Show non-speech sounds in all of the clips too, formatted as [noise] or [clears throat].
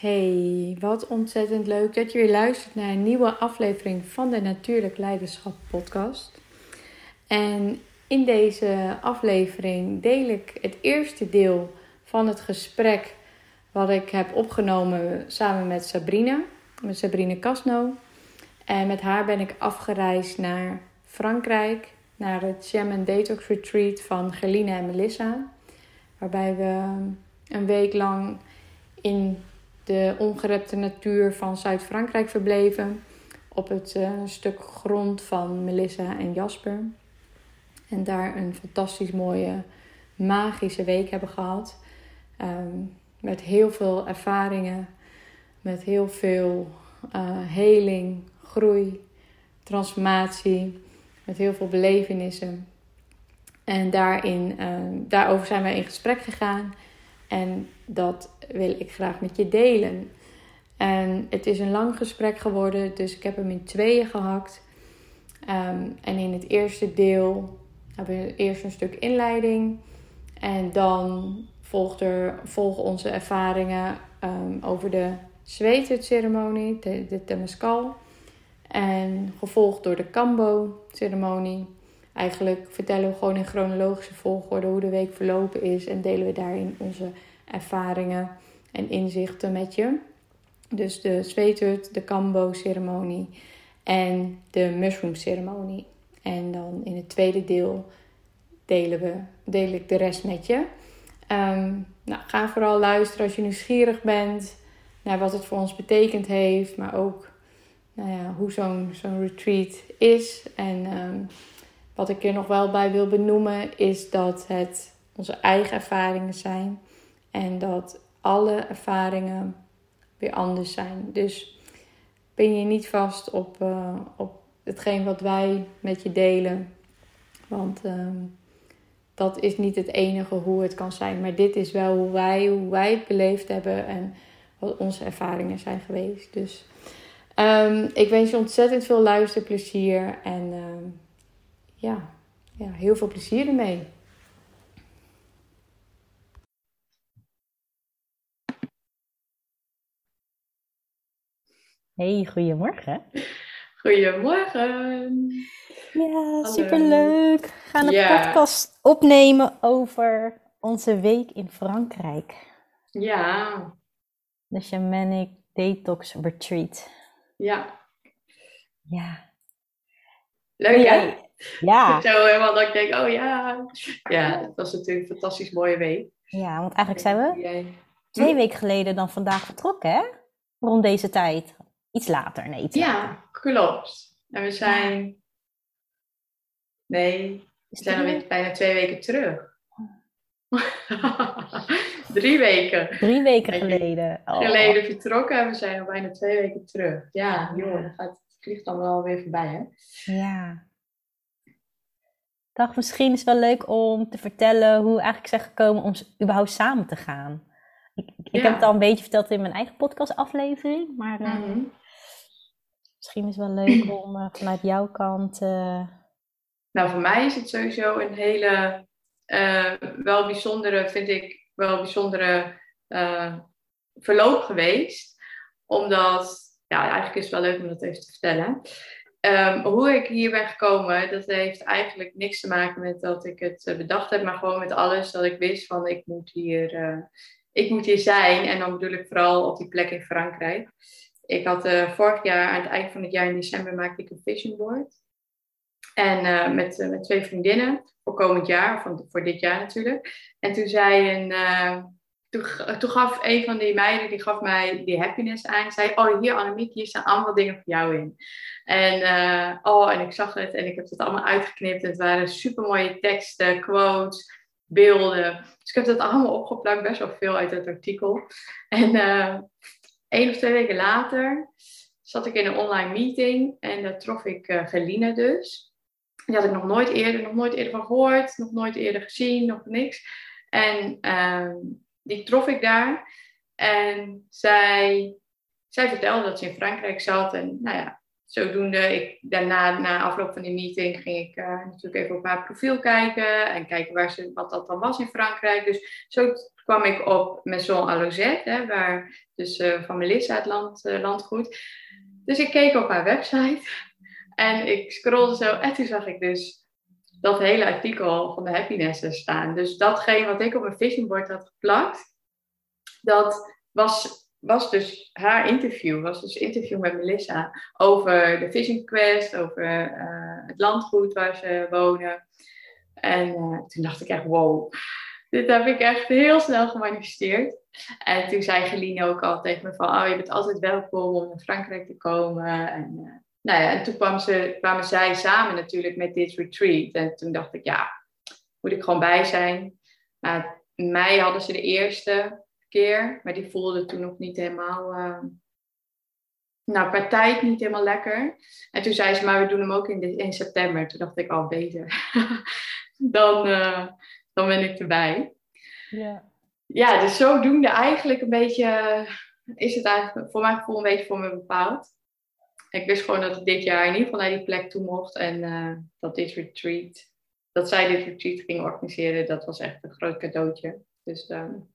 Hey, wat ontzettend leuk dat je weer luistert naar een nieuwe aflevering van de Natuurlijk Leiderschap Podcast. En in deze aflevering deel ik het eerste deel van het gesprek wat ik heb opgenomen samen met Sabrina, met Sabrina Casno. En met haar ben ik afgereisd naar Frankrijk, naar het Jam and Detox Retreat van Geline en Melissa. Waarbij we een week lang in de ongerepte natuur van Zuid-Frankrijk verbleven. Op het uh, stuk grond van Melissa en Jasper. En daar een fantastisch mooie, magische week hebben gehad. Um, met heel veel ervaringen, met heel veel uh, heling, groei, transformatie, met heel veel belevenissen. En daarin, uh, daarover zijn wij in gesprek gegaan. En dat wil ik graag met je delen. En het is een lang gesprek geworden, dus ik heb hem in tweeën gehakt. Um, en in het eerste deel hebben we eerst een stuk inleiding. En dan volgt er, volgen onze ervaringen um, over de ceremonie, de, de Temescal. En gevolgd door de Kambo-ceremonie. Eigenlijk vertellen we gewoon in chronologische volgorde hoe de week verlopen is. En delen we daarin onze ervaringen en inzichten met je. Dus de zweethut, de Kambo-ceremonie en de mushroom-ceremonie. En dan in het tweede deel delen we, deel ik de rest met je. Um, nou, ga vooral luisteren als je nieuwsgierig bent naar wat het voor ons betekend heeft, maar ook nou ja, hoe zo'n zo'n retreat is. En um, wat ik er nog wel bij wil benoemen is dat het onze eigen ervaringen zijn en dat alle ervaringen weer anders zijn. Dus ben je niet vast op, uh, op hetgeen wat wij met je delen. Want um, dat is niet het enige hoe het kan zijn. Maar dit is wel hoe wij, hoe wij het beleefd hebben en wat onze ervaringen zijn geweest. Dus um, ik wens je ontzettend veel luisterplezier en um, ja, ja, heel veel plezier ermee. Hey, goedemorgen. Goedemorgen. Ja, superleuk. We gaan een ja. podcast opnemen over onze week in Frankrijk. Ja. De Shamanic Detox Retreat. Ja. Ja. Leuk hè? Ja. [laughs] Zo helemaal dat ik denk, oh ja. Ja, het was natuurlijk een fantastisch mooie week. Ja, want eigenlijk zijn we twee weken geleden dan vandaag vertrokken hè? Rond deze tijd. Iets later, nee, iets ja, later. klopt. En we zijn... Nee, we zijn alweer bijna twee weken terug. [laughs] Drie weken. Drie weken geleden. Oh. Geleden vertrokken en we zijn al bijna twee weken terug. Ja, gaat, het vliegt dan wel weer voorbij, hè? Ja. Dacht, misschien is het wel leuk om te vertellen hoe we eigenlijk zijn gekomen om überhaupt samen te gaan. Ik, ik ja. heb het al een beetje verteld in mijn eigen podcastaflevering, maar mm -hmm. Misschien is het wel leuk [clears throat] om uh, vanuit jouw kant. Uh... Nou, voor mij is het sowieso een hele wel bijzondere, vind ik, wel bijzondere verloop geweest. Omdat, ja, eigenlijk is het wel leuk om dat even te vertellen. Um, hoe ik hier ben gekomen, dat heeft eigenlijk niks te maken met dat ik het bedacht heb, maar gewoon met alles dat ik wist van ik moet hier, uh, ik moet hier zijn. En dan bedoel ik vooral op die plek in Frankrijk. Ik had uh, vorig jaar, aan het eind van het jaar in december, maakte ik een vision board. En uh, met, met twee vriendinnen, voor komend jaar, voor dit jaar natuurlijk. En toen zei een, toen, toen, gaf een van die meiden, die gaf mij die happiness aan. zei, oh hier Annemiek, hier staan allemaal dingen voor jou in. En, oh, en ik zag het en ik heb het allemaal uitgeknipt. En het waren super mooie teksten, quotes, beelden. Dus ik heb dat allemaal opgeplakt, best wel veel uit het artikel. En één of twee weken later zat ik in een online meeting. En daar trof ik uh, Geline dus. Die had ik nog nooit eerder, nog nooit eerder van gehoord. Nog nooit eerder gezien, nog niks. En die trof ik daar. En zij, zij vertelde dat ze in Frankrijk zat. En nou ja, zodoende, ik, daarna, na afloop van die meeting, ging ik uh, natuurlijk even op haar profiel kijken en kijken waar ze, wat dat dan was in Frankrijk. Dus zo kwam ik op Maison Alozette, waar dus uh, van Melissa het land, uh, landgoed. Dus ik keek op haar website [laughs] en ik scrollde zo en toen zag ik dus dat hele artikel van de Happiness staan. Dus datgene wat ik op mijn vision board had geplakt, dat was was dus haar interview, was dus interview met Melissa over de Vision Quest, over uh, het landgoed waar ze wonen. En uh, toen dacht ik echt, wow, dit heb ik echt heel snel gemanifesteerd. En toen zei Geline ook al tegen me van, oh, je bent altijd welkom om naar Frankrijk te komen. En, uh, nou ja, en toen kwam ze, kwamen zij samen natuurlijk met dit retreat. En toen dacht ik, ja, moet ik gewoon bij zijn. Nou, in mei hadden ze de eerste keer. Maar die voelde toen nog niet helemaal. Uh, nou, qua tijd niet helemaal lekker. En toen zei ze, maar we doen hem ook in, de, in september. Toen dacht ik, al oh, beter. [laughs] dan, uh, dan ben ik erbij. Ja. Ja, dus zodoende eigenlijk een beetje. Is het eigenlijk voor mijn gevoel een beetje voor me bepaald. Ik wist gewoon dat ik dit jaar in ieder geval naar die plek toe mocht. En uh, dat dit retreat, dat zij dit retreat ging organiseren, dat was echt een groot cadeautje. Dus um,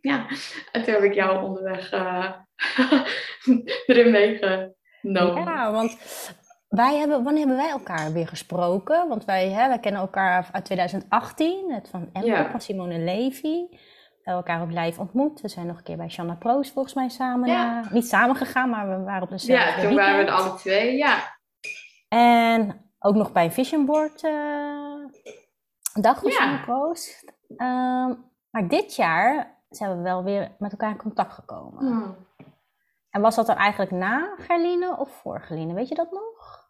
ja, en toen heb ik jou onderweg uh, [laughs] erin meegenomen. Ja, want wij hebben, wanneer hebben wij elkaar weer gesproken? Want wij, hè, wij kennen elkaar uit 2018, het van Emma, ja. van Simone Levy. We hebben elkaar op live ontmoet. We zijn nog een keer bij Shanna Proost volgens mij samen. Ja. Uh, niet samen gegaan, maar we waren op dezelfde Ja, toen waren we alle twee, ja. En ook nog bij een vision board uh, dag van ja. Shanna Proost. Uh, maar dit jaar zijn we wel weer met elkaar in contact gekomen. Hmm. En was dat dan eigenlijk na Gerline of voor Gerline? Weet je dat nog?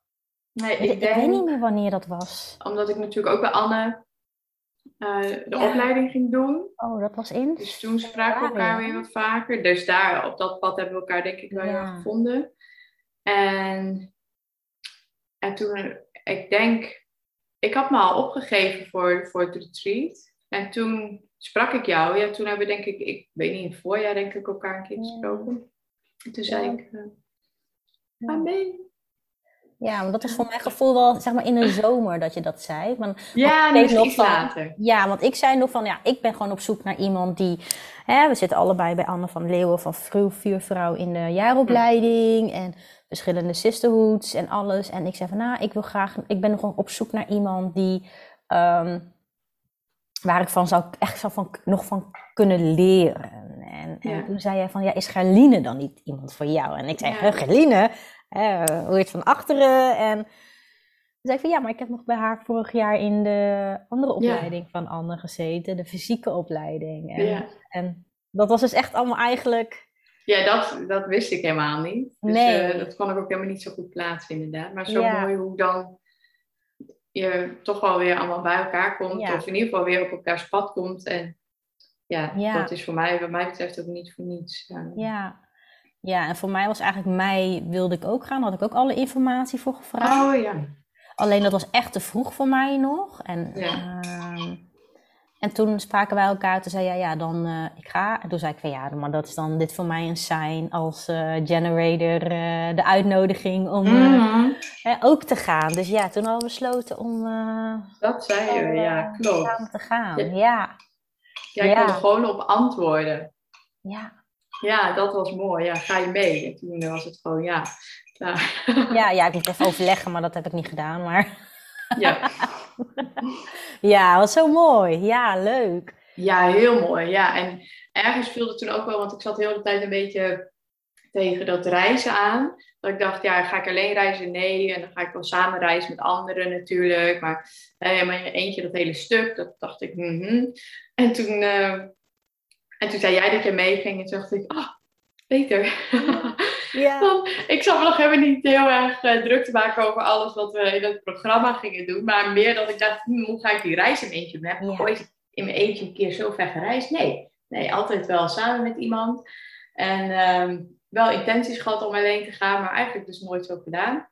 Nee, ik, ik, denk, weet niet meer wanneer dat was. Omdat ik natuurlijk ook bij Anne uh, de opleiding ging doen. Oh, dat was in? Dus toen spraken we elkaar weer wat vaker. Dus daar, op dat pad hebben we elkaar denk ik wel ja. gevonden. En, en toen, ik denk, ik had me al opgegeven voor, voor het retreat. En toen sprak ik jou. Ja, toen hebben we denk ik, ik weet niet, in het voorjaar denk ik elkaar een keer gesproken. En toen zei ik, uh, je? Ja, want dat is voor mijn gevoel wel, zeg maar, in de zomer dat je dat zei. Want, ja, ik nog van, later. Ja, want ik zei nog van, ja, ik ben gewoon op zoek naar iemand die... Hè, we zitten allebei bij Anne van Leeuwen van Vuurvrouw in de jaaropleiding. En verschillende sisterhoods en alles. En ik zei van, nou, ik wil graag... Ik ben gewoon op zoek naar iemand die... Um, waar ik van zou, echt zou van, nog van kunnen leren. En, en toen zei jij van, ja, is Gerline dan niet iemand voor jou? En ik zei, ja. Gerline, hoe hoe het van achteren? En toen zei ik van, ja, maar ik heb nog bij haar vorig jaar in de andere opleiding ja. van Anne gezeten, de fysieke opleiding. En, en dat was dus echt allemaal eigenlijk... Ja, dat, dat wist ik helemaal niet. Dus nee. uh, dat kon ik ook helemaal niet zo goed plaatsen inderdaad. Maar zo mooi hoe dan je toch wel weer allemaal bij elkaar komt. Of in ieder geval weer op elkaars pad komt. En ja, dat is voor mij, wat mij betreft, ook niet voor niets. Ja. ja, en voor mij was eigenlijk mei wilde ik ook gaan. Had ik ook alle informatie voor gevraagd. Oh ja. Alleen dat was echt te vroeg voor mij nog. En, ja. uh, en toen spraken wij elkaar. Toen zei jij, ja, dan uh, ik ga. En toen zei ik van ja, maar dat is dan dit voor mij een sign als uh, generator. Uh, de uitnodiging om mm-hmm. ook te gaan. Dus ja, toen hadden we besloten om. dat zei je, ja, klopt. Samen te gaan, ja. ja. Jij kon er gewoon op antwoorden. Ja. Ja, dat was mooi. Ja, ga je mee? En toen was het gewoon ja. Ja, ja, ja ik [laughs] moet even overleggen, maar dat heb ik niet gedaan. Maar... Ja. [laughs] [laughs] ja, wat zo mooi. Ja, leuk. Ja, heel mooi. Ja, en ergens viel het toen ook wel, want ik zat de hele tijd een beetje tegen dat reizen aan. Dat ik dacht, ja, ga ik alleen reizen? Nee. En dan ga ik wel samen reizen met anderen natuurlijk. Maar helemaal eentje dat hele stuk, dat dacht ik, mm En toen, uh, en toen zei jij dat je meeging. En toen dacht ik, ah, oh, beter. [laughs] Ja. [laughs] Ik zat me nog helemaal niet heel erg uh, druk te maken over alles wat we in het programma gingen doen. Maar meer dat ik dacht, hm, hoe ga ik die reis in eentje doen? Heb ik ooit in mijn eentje een keer zo ver gereisd? Nee. Nee, altijd wel samen met iemand. En um, wel intenties gehad om alleen te gaan, maar eigenlijk dus nooit zo gedaan.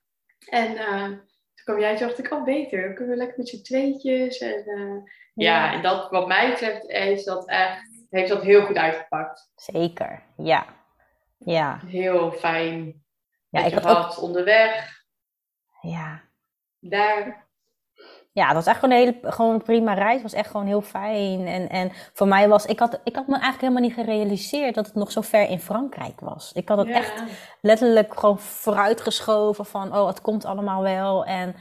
En uh, toen kwam jij en dacht ik, oh beter, dan kunnen we lekker met z'n tweetjes. En, uh, ja. ja, en dat wat mij betreft is dat echt, heeft dat heel goed uitgepakt. Zeker, ja. Ja. Heel fijn. Ja, ik had ook onderweg. Ja. Daar ja, het was echt gewoon een, hele, gewoon prima reis. Het was echt gewoon heel fijn. En, en voor mij was, ik had, ik had me eigenlijk helemaal niet gerealiseerd dat het nog zo ver in Frankrijk was. Ik had het echt letterlijk gewoon vooruitgeschoven van, oh, het komt allemaal wel. En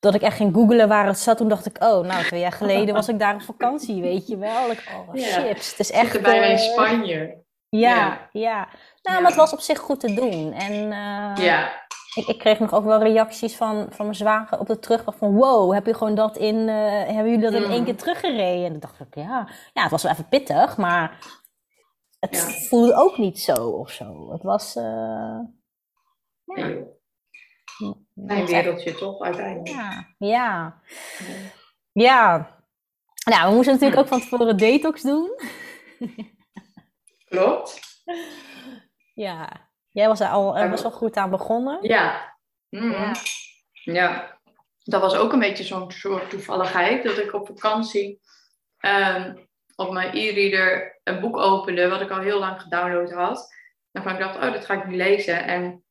dat ik echt ging googelen waar het zat. Toen dacht ik, oh, nou, twee jaar geleden was ik daar op vakantie, weet je wel. Ik, oh, chips. Het is echt... In eh, Spanje. Ja, ja. Nou, maar het was op zich goed te doen. En, uh, ja ik, ik, kreeg nog ook wel reacties van, van mijn zwager op de terugweg van wow, heb je gewoon dat in, uh, hebben jullie dat in één keer teruggereden? En dan dacht ik, ja, ja, het was wel even pittig, maar het voelde ook niet zo of zo. Het was, uh, ja. Mijn wereldje toch, uiteindelijk. Ja, ja. Ja. Nou, we moesten natuurlijk ook van tevoren detox doen. [laughs] Klopt. Ja, Jij was er al uh, best wel goed aan begonnen. Ja. Mm. ja. ja. Dat was ook een beetje zo'n soort toevalligheid. Dat ik op vakantie um, op mijn e-reader een boek opende. Wat ik al heel lang gedownload had. En ik dacht, oh, dat ga ik nu lezen. En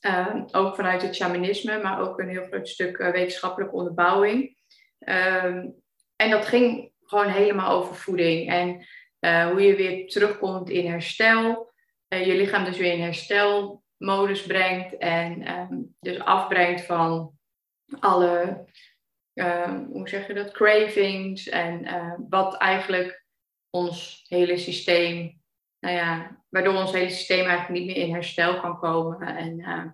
um, ook vanuit het shamanisme. Maar ook een heel groot stuk uh, wetenschappelijke onderbouwing. Um, en dat ging gewoon helemaal over voeding. En uh, hoe je weer terugkomt in herstel. Eh, je lichaam dus weer in herstelmodus brengt en ehm, dus afbrengt van alle, ehm, hoe zeg je dat, cravings en uh, wat eigenlijk ons hele systeem, nou ja, waardoor ons hele systeem eigenlijk niet meer in herstel kan komen. En, uh,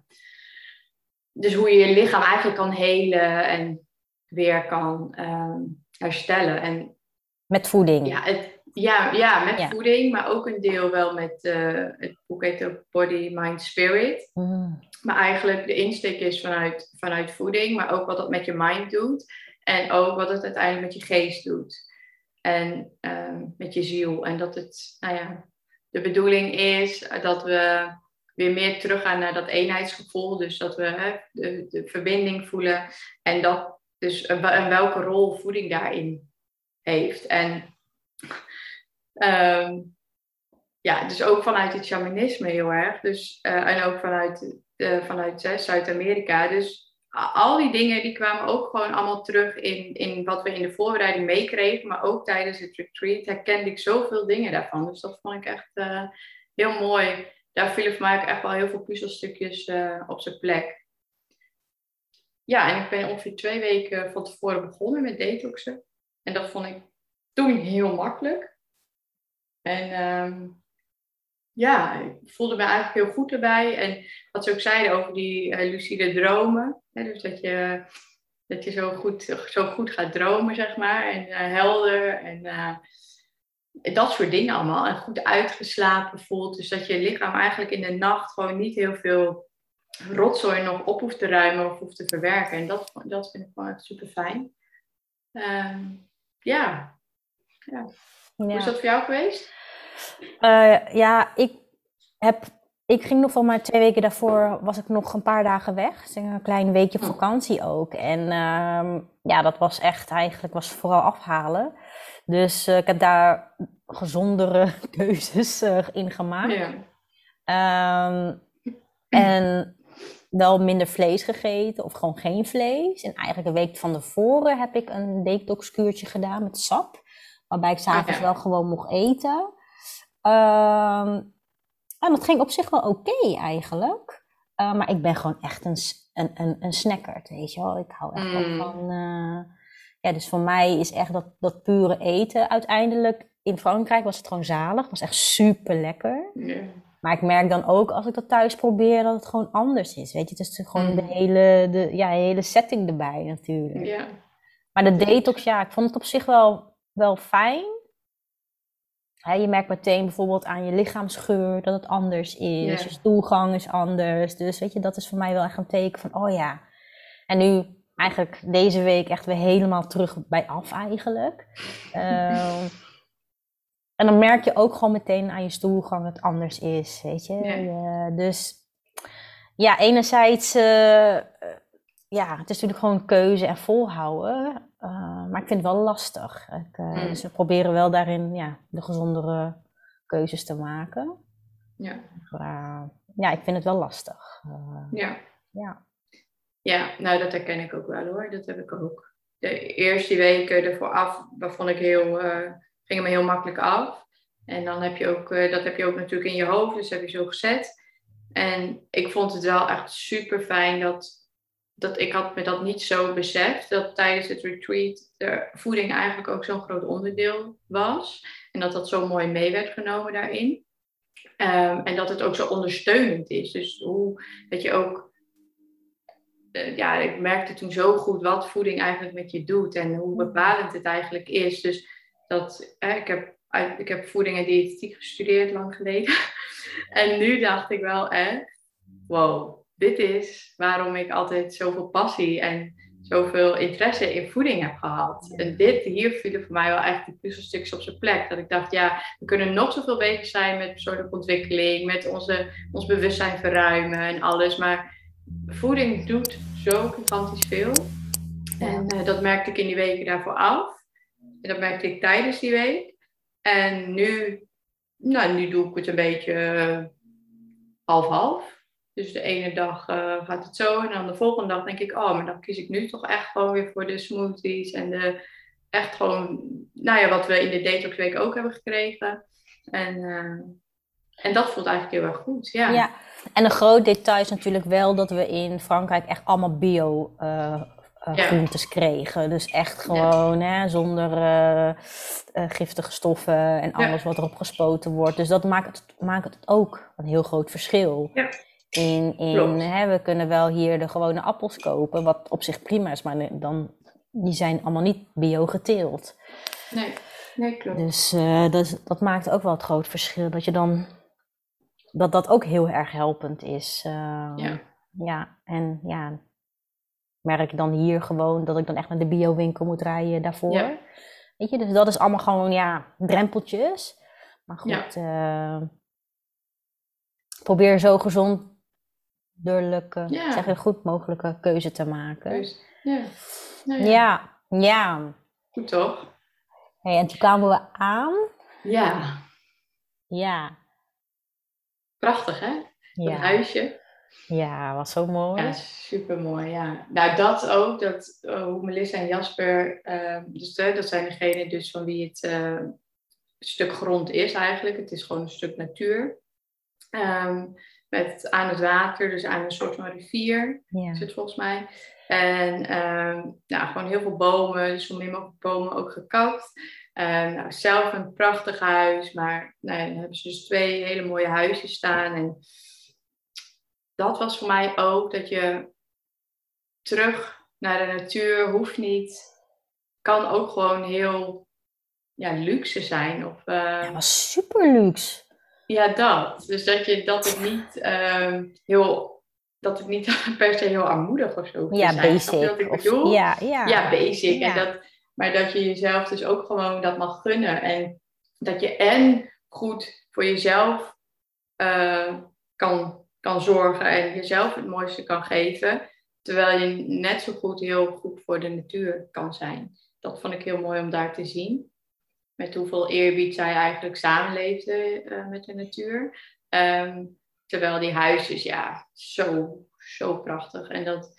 dus hoe je je lichaam eigenlijk kan helen en weer kan herstellen. En, Met voeding. Ja, het, ja, ja met voeding, maar ook een deel wel met, uh, het boek heet ook Body, Mind, Spirit. Mm. Maar eigenlijk de insteek is vanuit, vanuit voeding, maar ook wat dat met je mind doet. En ook wat het uiteindelijk met je geest doet. En uh, met je ziel. En dat het, nou ja, de bedoeling is dat we weer meer teruggaan naar dat eenheidsgevoel. Dus dat we hè, de, de verbinding voelen. En dat dus en welke rol voeding daarin heeft. En Um, ja, dus ook vanuit het shamanisme heel erg. Dus, uh, en ook vanuit, uh, vanuit Zuid-Amerika. Dus al die dingen die kwamen ook gewoon allemaal terug in, in wat we in de voorbereiding meekregen. Maar ook tijdens het retreat herkende ik zoveel dingen daarvan. Dus dat vond ik echt uh, heel mooi. Daar vielen voor mij ook echt wel heel veel puzzelstukjes op zijn plek. Ja, en ik ben ongeveer twee weken van tevoren begonnen met detoxen. En dat vond ik toen heel makkelijk. En um, ja, ik voelde me eigenlijk heel goed erbij. En wat ze ook zeiden over die uh, lucide dromen. Hè, dus dat je, dat je zo, goed, zo goed gaat dromen, zeg maar. En uh, helder. En uh, dat soort dingen allemaal. En goed uitgeslapen voelt. Dus dat je lichaam eigenlijk in de nacht gewoon niet heel veel rotzooi nog op hoeft te ruimen of hoeft te verwerken. En dat, dat vind ik gewoon super fijn. Um, ja. Ja. Hoe is dat voor jou geweest? Uh, ja, ik heb. Ik ging nog van maar twee weken daarvoor was ik nog een paar dagen weg. Dus een klein weekje hm. vakantie ook. En uh, ja, dat was echt eigenlijk was vooral afhalen. Dus uh, ik heb daar gezondere [laughs] keuzes uh, in gemaakt. Ja. Um, en wel minder vlees gegeten of gewoon geen vlees. En eigenlijk een week van tevoren heb ik een detoxkuurtje gedaan met sap. Waarbij ik s'avonds okay. wel gewoon mocht eten. Um, en dat ging op zich wel oké eigenlijk. Uh, maar ik ben gewoon echt een, een, een, een snacker, weet je wel. Ik hou echt mm. van... Uh, ja, dus voor mij is echt dat, dat pure eten uiteindelijk... In Frankrijk was het gewoon zalig. Het was echt super lekker. Yeah. Maar ik merk dan ook als ik dat thuis probeer dat het gewoon anders is. Weet je, het is gewoon mm. de, hele, de ja, hele setting erbij natuurlijk. Yeah. Maar de detox, ja, ik vond het op zich wel wel fijn. je merkt meteen bijvoorbeeld aan je lichaamsgeur dat het anders is. Je stoelgang is anders. Dus weet je, dat is voor mij wel echt een teken van, oh ja. En nu eigenlijk deze week echt weer helemaal terug bij af eigenlijk. uh, [laughs] en dan merk je ook gewoon meteen aan je stoelgang dat het anders is, weet je. Ja. dus ja, enerzijds, uh, ja, het is natuurlijk gewoon keuze en volhouden. Uh, maar ik vind het wel lastig. Ik, uh, mm. Dus we proberen wel daarin ja, de gezondere keuzes te maken. Ja. Ja, ik vind het wel lastig. Uh, ja. ja. Ja, nou dat herken ik ook wel hoor. Dat heb ik ook. De eerste weken ervoor af, vond ik heel, ging me heel makkelijk af. En dan heb je ook, dat heb je ook natuurlijk in je hoofd, dus heb je zo gezet. En ik vond het wel echt super fijn dat, dat ik had me dat niet zo beseft. Dat tijdens het retreat de voeding eigenlijk ook zo'n groot onderdeel was. En dat dat zo mooi mee werd genomen daarin. Um, en dat het ook zo ondersteunend is. Dus hoe dat je ook eh, ja, ik merkte toen zo goed wat voeding eigenlijk met je doet en hoe bepalend het eigenlijk is. Dus dat, ik, heb, ik heb voeding en diëtetiek gestudeerd lang geleden. [laughs] en nu dacht ik wel echt, wow, dit is waarom ik altijd zoveel passie en zoveel interesse in voeding heb gehad. En dit, hier vielen voor mij wel echt die puzzelstukjes op zijn plek. Dat ik dacht, ja, we kunnen nog zoveel bezig zijn met persoonlijke ontwikkeling, met onze, ons bewustzijn verruimen en alles. Maar voeding doet zo gigantisch veel. En uh, dat merkte ik in die weken daarvoor af. En dat merkte ik tijdens die week. En nu, nou, nu doe ik het een beetje uh, half-half. Dus de ene dag uh, gaat het zo. En dan de volgende dag denk ik, oh, maar dan kies ik nu toch echt gewoon weer voor de smoothies. En de, echt gewoon, nou ja, wat we in de detoxweek ook hebben gekregen. En, en dat voelt eigenlijk heel erg goed, ja. ja. En een groot detail is natuurlijk wel dat we in Frankrijk echt allemaal bio uh, groentes kregen. Dus echt gewoon hè, zonder uh, giftige stoffen en alles wat erop gespoten wordt. Dus dat maakt het, maakt het ook een heel groot verschil. In, in, hè, we kunnen wel hier de gewone appels kopen, wat op zich prima is, maar dan, die zijn allemaal niet bio geteeld. Nee, nee klopt. Dus dat, dat maakt ook wel het groot verschil. Dat je dan dat dat ook heel erg helpend is. Uh, ja. ja, en ja, merk dan hier gewoon dat ik dan echt naar de biowinkel moet rijden daarvoor. Ja. Weet je, dus dat is allemaal gewoon, ja, drempeltjes. Maar goed, ja. uh, probeer zo gezond ja. zeg je, goed mogelijke keuze te maken. Keuze. Ja. Nou ja. ja, ja. Goed toch? Hey, en toen kwamen we aan. Ja. Ja. Prachtig, hè? Ja. Een huisje. Ja, was zo mooi. Ja, super mooi. Ja. Nou, dat ook, dat, uh, hoe Melissa en Jasper, uh, dus, uh, dat zijn degenen dus van wie het stuk grond is eigenlijk. Het is gewoon een stuk natuur. Um, met aan het water, dus aan een soort van rivier, ja. het volgens mij. En um, nou, gewoon heel veel bomen, dus zo min mogelijk bomen ook gekapt. Uh, nou, zelf een prachtig huis, maar nou, dan hebben ze dus twee hele mooie huisjes staan. En dat was voor mij ook dat je terug naar de natuur hoeft niet. Kan ook gewoon heel ja, luxe zijn. Of, uh, ja, was super luxe. Ja, dat. Dus dat, je, dat het niet uh, heel dat het niet [laughs] per se heel armoedig of zo ja, zijn. Basic. Dat ik bedoel? Of, ja, ja. ja, basic. En dat, maar dat je jezelf dus ook gewoon dat mag gunnen. En dat je en goed voor jezelf uh, kan, kan zorgen en jezelf het mooiste kan geven. Terwijl je net zo goed heel goed voor de natuur kan zijn. Dat vond ik heel mooi om daar te zien. Met hoeveel eerbied zij eigenlijk samenleefde uh, met de natuur. Um, terwijl die huisjes, ja, zo, zo prachtig. En dat,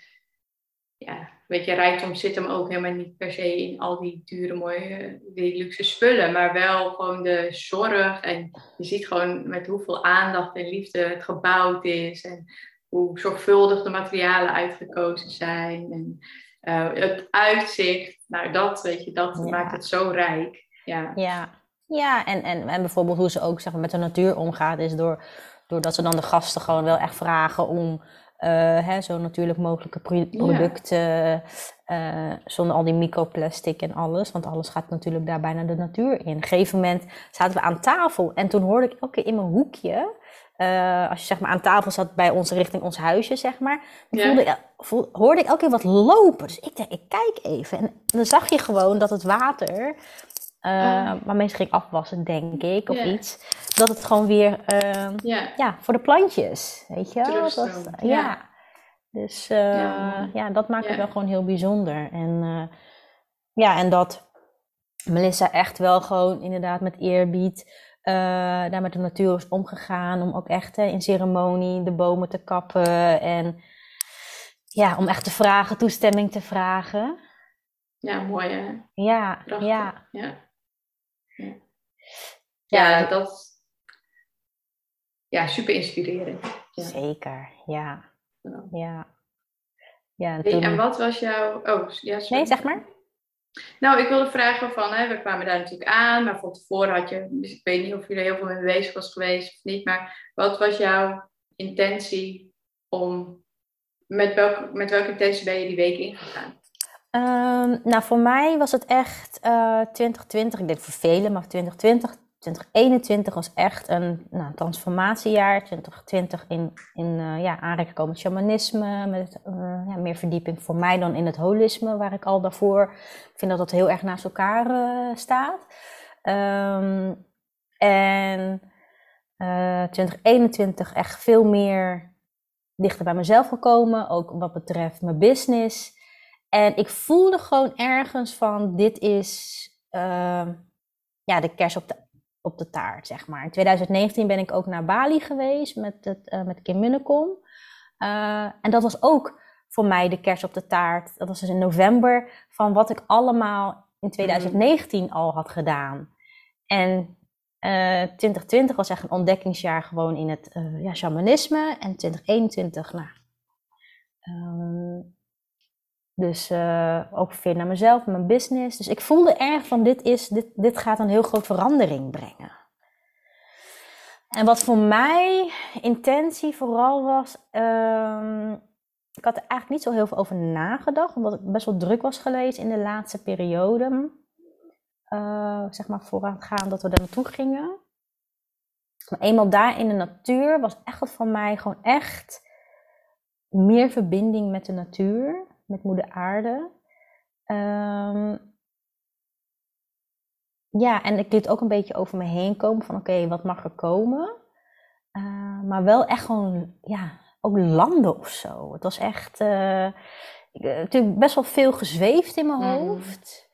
ja, weet je, rijkdom zit hem ook helemaal niet per se in al die dure, mooie, die luxe spullen, maar wel gewoon de zorg. En je ziet gewoon met hoeveel aandacht en liefde het gebouwd is en hoe zorgvuldig de materialen uitgekozen zijn. En uh, het uitzicht, nou dat, weet je, dat maakt het zo rijk. Ja, ja. ja en, en, en bijvoorbeeld hoe ze ook zeg maar, met de natuur omgaat, is door, doordat ze dan de gasten gewoon wel echt vragen om uh, zo natuurlijk mogelijke producten. Uh, zonder al die microplastic en alles. Want alles gaat natuurlijk daar bijna de natuur in. Op een gegeven moment zaten we aan tafel. En toen hoorde ik elke keer in mijn hoekje. Uh, als je zeg maar aan tafel zat bij ons richting ons huisje, zeg maar. Voelde, voelde, hoorde ik elke keer wat lopen. Dus ik dacht, ik kijk even. En dan zag je gewoon dat het water uh, oh. waarmee ze ging afwassen, denk ik, of yeah. iets. Dat het gewoon weer, uh, yeah. ja, voor de plantjes, weet je wel? Dat, ja. ja. Dus uh, ja. ja. dat maakt het wel gewoon heel bijzonder. En ja, en dat Melissa echt wel gewoon inderdaad met eerbied daar met de natuur is omgegaan. Om ook echt in ceremonie de bomen te kappen en ja, om echt te vragen, toestemming te vragen. Ja, mooi hè? Ja, ja. ja. Ja. Ja, dat... Ja, super inspirerend. Ja. Zeker, ja. Ja. ja. en, toen... en wat was jouw... Oh, ja, sorry. Nee, zeg maar. Nou, ik wilde vragen van, hè, we kwamen daar natuurlijk aan, maar van tevoren had je, dus ik weet niet of je er heel veel mee bezig was geweest of niet, maar wat was jouw intentie om, met, welke, met welke intentie ben je die week ingegaan? Um, nou, voor mij was het echt uh, eh, 2020, ik denk voor velen, maar 2020, 2021 was echt een nou, transformatiejaar. 2020 in, in uh, ja, aanraking met shamanisme, met uh, ja, meer verdieping voor mij dan in het holisme, waar ik al daarvoor, ik vind dat dat heel erg naast elkaar uh, staat. Um, en 2021 echt veel meer dichter bij mezelf gekomen, ook wat betreft mijn business. En ik voelde gewoon ergens van, dit is ja, de kers op de op de taart, zeg maar. In 2019 ben ik ook naar Bali geweest met, het, uh, met Kim Munnekom. Uh, en dat was ook voor mij de kers op de taart. Dat was dus in november van wat ik allemaal in 2019 mm. al had gedaan. En uh, eh, 2020 was echt een ontdekkingsjaar gewoon in het ja, shamanisme. En 2021, nou... Um, dus uh, ook veel naar mezelf, mijn business. Dus ik voelde erg van dit, is, dit, dit gaat een heel groot verandering brengen. En wat voor mij intentie vooral was, um, ik had er eigenlijk niet zo heel veel over nagedacht, omdat ik best wel druk was geweest in de laatste periode. Uh, zeg maar vooraangaan dat we daar naartoe gingen. Maar eenmaal daar in de natuur was echt wat van mij gewoon echt meer verbinding met de natuur met moeder aarde. Um, ja, en ik liet ook een beetje over me heen komen van oké, wat mag er komen? Uh, maar wel echt gewoon, ja, ook landen of zo. Het was echt, uh, ik, eh, natuurlijk best wel veel gezweefd in mijn mm. hoofd.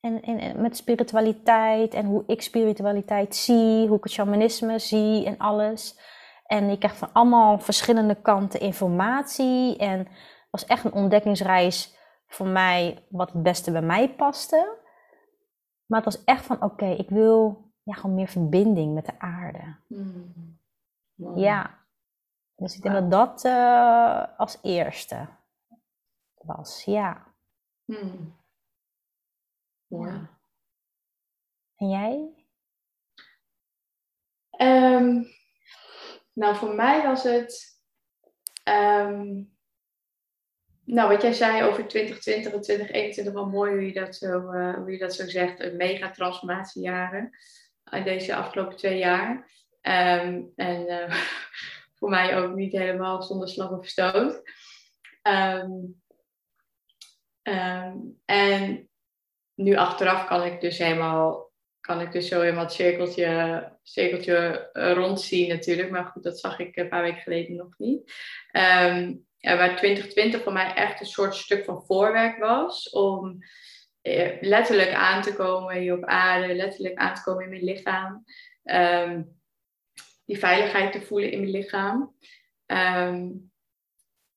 En, en, met spiritualiteit en hoe ik spiritualiteit zie, hoe ik het shamanisme zie en alles. En ik krijg van allemaal verschillende kanten informatie. En was echt een ontdekkingsreis voor mij wat het beste bij mij paste. Maar het was echt van oké, ik wil ja, gewoon meer verbinding met de aarde. Mm. Ja. Dus ik denk dat dat uh, als eerste was, ja. Mm. Ja. En jij? Um, nou, voor mij was het um, nou, wat jij zei over 2020 en 2021, wel mooi hoe je dat zo, uh, hoe je dat zo zegt. Een mega transformatiejaren in deze afgelopen twee jaar. Um, en uh, [laughs] voor mij ook niet helemaal zonder slag of stoot. Um, um, en nu achteraf kan ik dus helemaal, kan ik dus zo helemaal het cirkeltje, cirkeltje rondzien natuurlijk. Maar goed, dat zag ik een paar weken geleden nog niet. Um, waar 2020 voor mij echt een soort stuk van voorwerk was. Om eh, letterlijk aan te komen hier op aarde, letterlijk aan te komen in mijn lichaam. Ehm, die veiligheid te voelen in mijn lichaam. Ehm,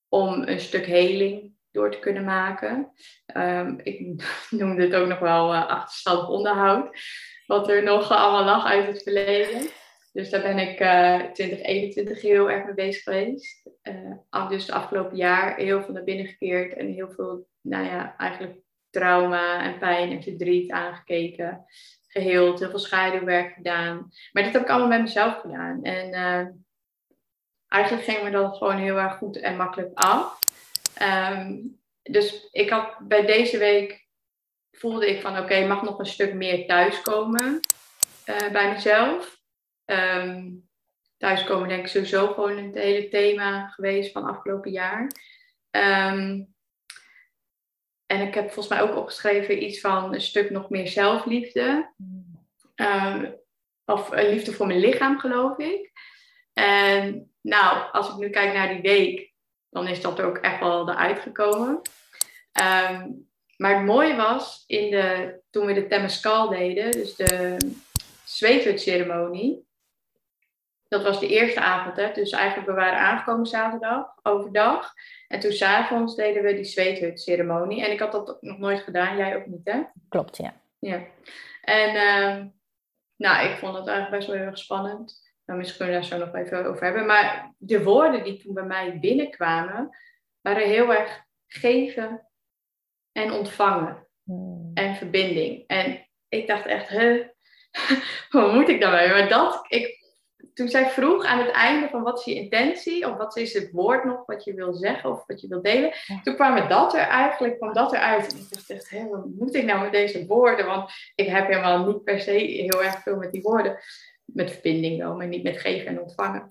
om een stuk heling door te kunnen maken. Um, ik [laughs] noemde het ook nog wel uh, achterstandig onderhoud. Wat er nog allemaal lag uit het verleden. Dus daar ben ik uh, eh, 2021 heel erg mee bezig geweest. Uh, dus het afgelopen jaar heel veel naar binnen gekeerd en heel veel, nou ja, eigenlijk trauma en pijn en verdriet aangekeken. Geheeld, heel veel schaduwwerk gedaan. Maar dit heb ik allemaal met mezelf gedaan. En uh, eigenlijk ging me dat gewoon heel erg goed en makkelijk af. Um, dus ik had bij deze week voelde ik van oké, mag nog een stuk meer thuiskomen uh, bij mezelf. Um, thuiskomen denk ik sowieso gewoon het hele thema geweest van afgelopen jaar. Um, en ik heb volgens mij ook opgeschreven iets van een stuk nog meer zelfliefde. Um, of liefde voor mijn lichaam, geloof ik. En nou, als ik nu kijk naar die week, dan is dat er ook echt wel eruit gekomen. Maar het mooie was, in de, toen we de Temescal deden, dus de zweethutceremonie, dat was de eerste avond, hè? dus eigenlijk we waren aangekomen zaterdag, overdag. En toen s'avonds deden we die zweethut-ceremonie. En ik had dat nog nooit gedaan, jij ook niet, hè? Klopt, ja. Ja. En uh, nou, ik vond het eigenlijk best wel heel erg spannend. Nou, misschien kunnen we daar zo nog even over hebben. Maar de woorden die toen bij mij binnenkwamen, waren heel erg geven en ontvangen. Hmm. En verbinding. En ik dacht echt, huh, [laughs] wat moet ik daarmee? Maar dat, ik, toen zij vroeg aan het einde van wat is je intentie, of wat is het woord nog wat je wil zeggen of wat je wil delen, toen kwam dat er eigenlijk, kwam dat eruit. En ik dacht echt, hé, wat moet ik nou met deze woorden? Want ik heb helemaal niet per se heel erg veel met die woorden. Met verbinding wel, maar niet met geven en ontvangen.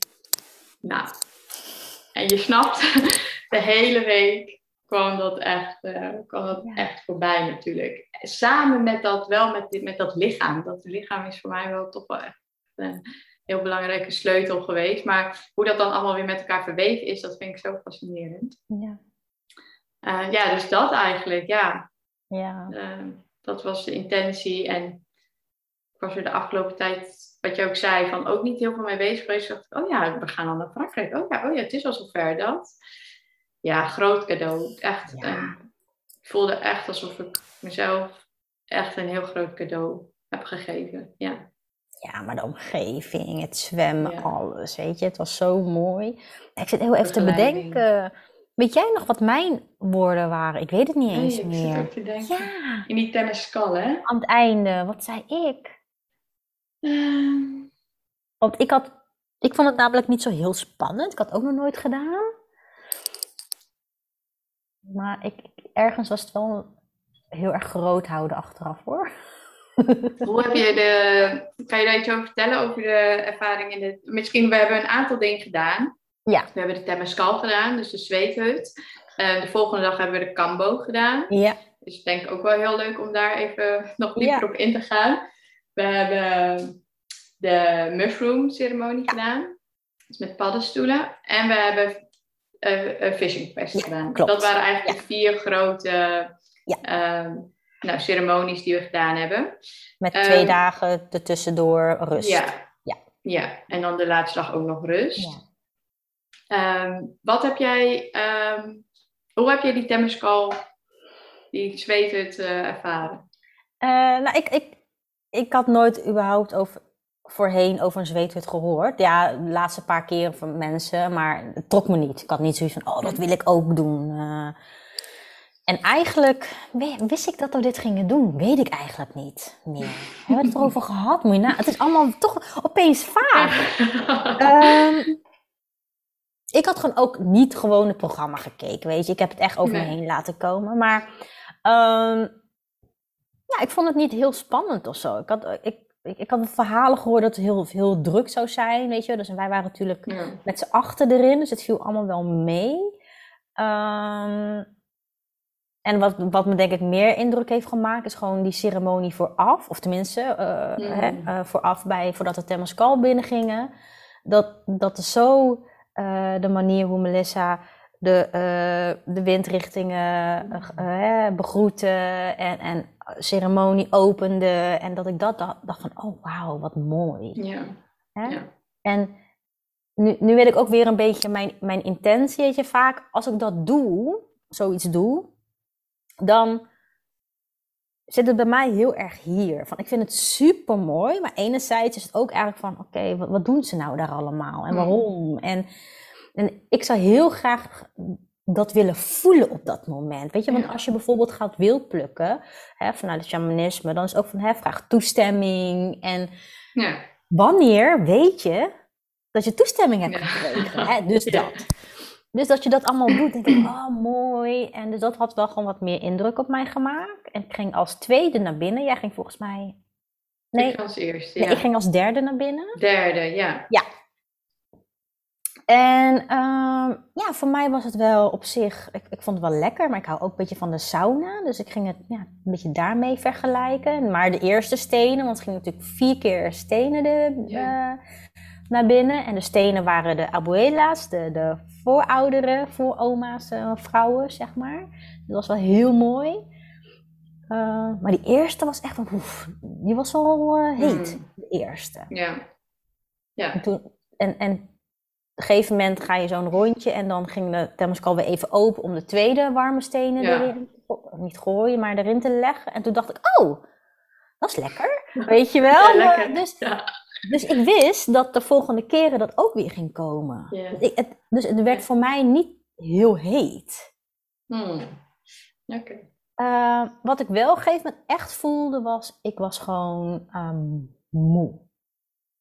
Nou, en je snapt, [laughs] de hele week kwam dat echt, uh, kwam dat echt voorbij natuurlijk. Samen met dat, wel met, met dat lichaam. Dat lichaam is voor mij wel toch wel echt heel belangrijke sleutel geweest. Maar hoe dat dan allemaal weer met elkaar verweven is, dat vind ik zo fascinerend. Ja, uh, ja dus dat eigenlijk, ja. ja. Uh, dat was de intentie. En ik was er de afgelopen tijd, wat je ook zei, van ook niet heel veel mee bezig geweest. dacht ik, oh ja, we gaan al naar Frankrijk. Oh ja, oh ja, het is al zover dat. Ja, groot cadeau. Echt. Ja. ik voelde echt alsof ik mezelf echt een heel groot cadeau heb gegeven. Ja. Ja, maar de omgeving, het zwemmen, alles, weet je. Het was zo mooi. Ik zit heel even te bedenken. Weet jij nog wat mijn woorden waren? Ik weet het niet eens meer. Ik te denken. Ja. In die tenniskal, hè? Aan het einde, wat zei ik? Ehm. Want ik had... Ik vond het namelijk niet zo heel spannend. Ik had het ook nog nooit gedaan. Maar ik, ergens was het wel heel erg groot houden achteraf, hoor. Hoe heb je de, kan je daar iets over vertellen over de ervaring in de, misschien we hebben een aantal dingen gedaan. Ja. We hebben de Temescal gedaan, dus de zweethut. Uh, de volgende dag hebben we de Cambo gedaan. Ja. Dus ik denk ook wel heel leuk om daar even nog dieper op in te gaan. We hebben de mushroom ceremonie gedaan. Dus met paddenstoelen. En we hebben uh, een fishing fest gedaan. Klopt. Dat waren eigenlijk de vier grote uh, nou, ceremonies die we gedaan hebben. Met twee um, dagen ertussendoor rust. Ja, ja. ja, en dan de laatste dag ook nog rust. Ja. Um, wat heb jij, um, hoe heb je die Temescal, die zweethut uh, ervaren? Uh, nou, ik, ik, ik had nooit überhaupt over, voorheen over een zweethut gehoord. Ja, de laatste paar keren van mensen, maar het trok me niet. Ik had niet zoiets van, oh, dat wil ik ook doen. Uh, en eigenlijk wist ik dat we dit gingen doen. Weet ik eigenlijk niet meer. Hebben we het erover gehad? Moet je na het is allemaal toch opeens vaag. um, ik had gewoon ook niet gewoon het programma gekeken, weet je. Ik heb het echt over me heen laten komen. Maar um, ja, ik vond het niet heel spannend of zo. Ik had, ik, ik, ik had verhalen gehoord dat het heel, heel druk zou zijn, weet je. Dus wij waren natuurlijk met z'n achter erin, dus het viel allemaal wel mee. Um, en wat, wat me denk ik meer indruk heeft gemaakt, is gewoon die ceremonie vooraf. Of tenminste, uh, hè, uh, vooraf bij, voordat de Temescal binnengingen. Dat, dat is zo uh, de manier hoe Melissa de, de windrichtingen begroette en, en ceremonie opende. En dat ik dat dacht, dacht van, oh wauw, wat mooi. Ja. ja. En nu, nu weet ik ook weer een beetje mijn, mijn intentie. Weet je, vaak als ik dat doe, zoiets doe, dan zit het bij mij heel erg hier. Van, ik vind het super mooi, maar enerzijds is het ook eigenlijk van: oké, wat, wat, doen ze nou daar allemaal en mm. waarom? En, en ik zou heel graag dat willen voelen op dat moment. Weet je, want als je bijvoorbeeld gaat wildplukken hè, vanuit het shamanisme, dan is ook van hè, vraag toestemming. En ja. wanneer weet je dat je toestemming hebt gekregen? [laughs] Hè? Dus dat. Dus dat je dat allemaal doet, denk ik, [clears throat] oh mooi. En dus dat had wel gewoon wat meer indruk op mij gemaakt. En ik ging als tweede naar binnen. Jij ging volgens mij... Nee, ik als eerste, ja. Nee, ik ging als derde naar binnen. Derde, ja. Ja. En uh, ja, voor mij was het wel op zich, ik, ik vond het wel lekker, maar ik hou ook een beetje van de sauna. Dus ik ging het ja, een beetje daarmee vergelijken. Maar de eerste stenen, want het ging natuurlijk vier keer stenen de, ja. uh, naar binnen. En de stenen waren de abuela's, de, de voorouderen, vooroma's, uh, vrouwen, zeg maar. Dat was wel heel mooi. Uh, maar die eerste was echt van, oef, die was wel uh, heet, mm. de eerste. Ja. ja. En toen, en, en op een gegeven moment ga je zo'n rondje en dan ging de thermoskan weer even open om de tweede warme stenen erin, niet gooien, maar erin te leggen. En toen dacht ik, oh, dat is lekker. [laughs] Weet je wel? lekker. Dus, dus ik wist dat de volgende keren dat ook weer ging komen. Dus, het, dus het werd voor mij niet heel heet. Hmm. Uh, wat ik wel op een gegeven moment echt voelde was, ik was gewoon um, moe.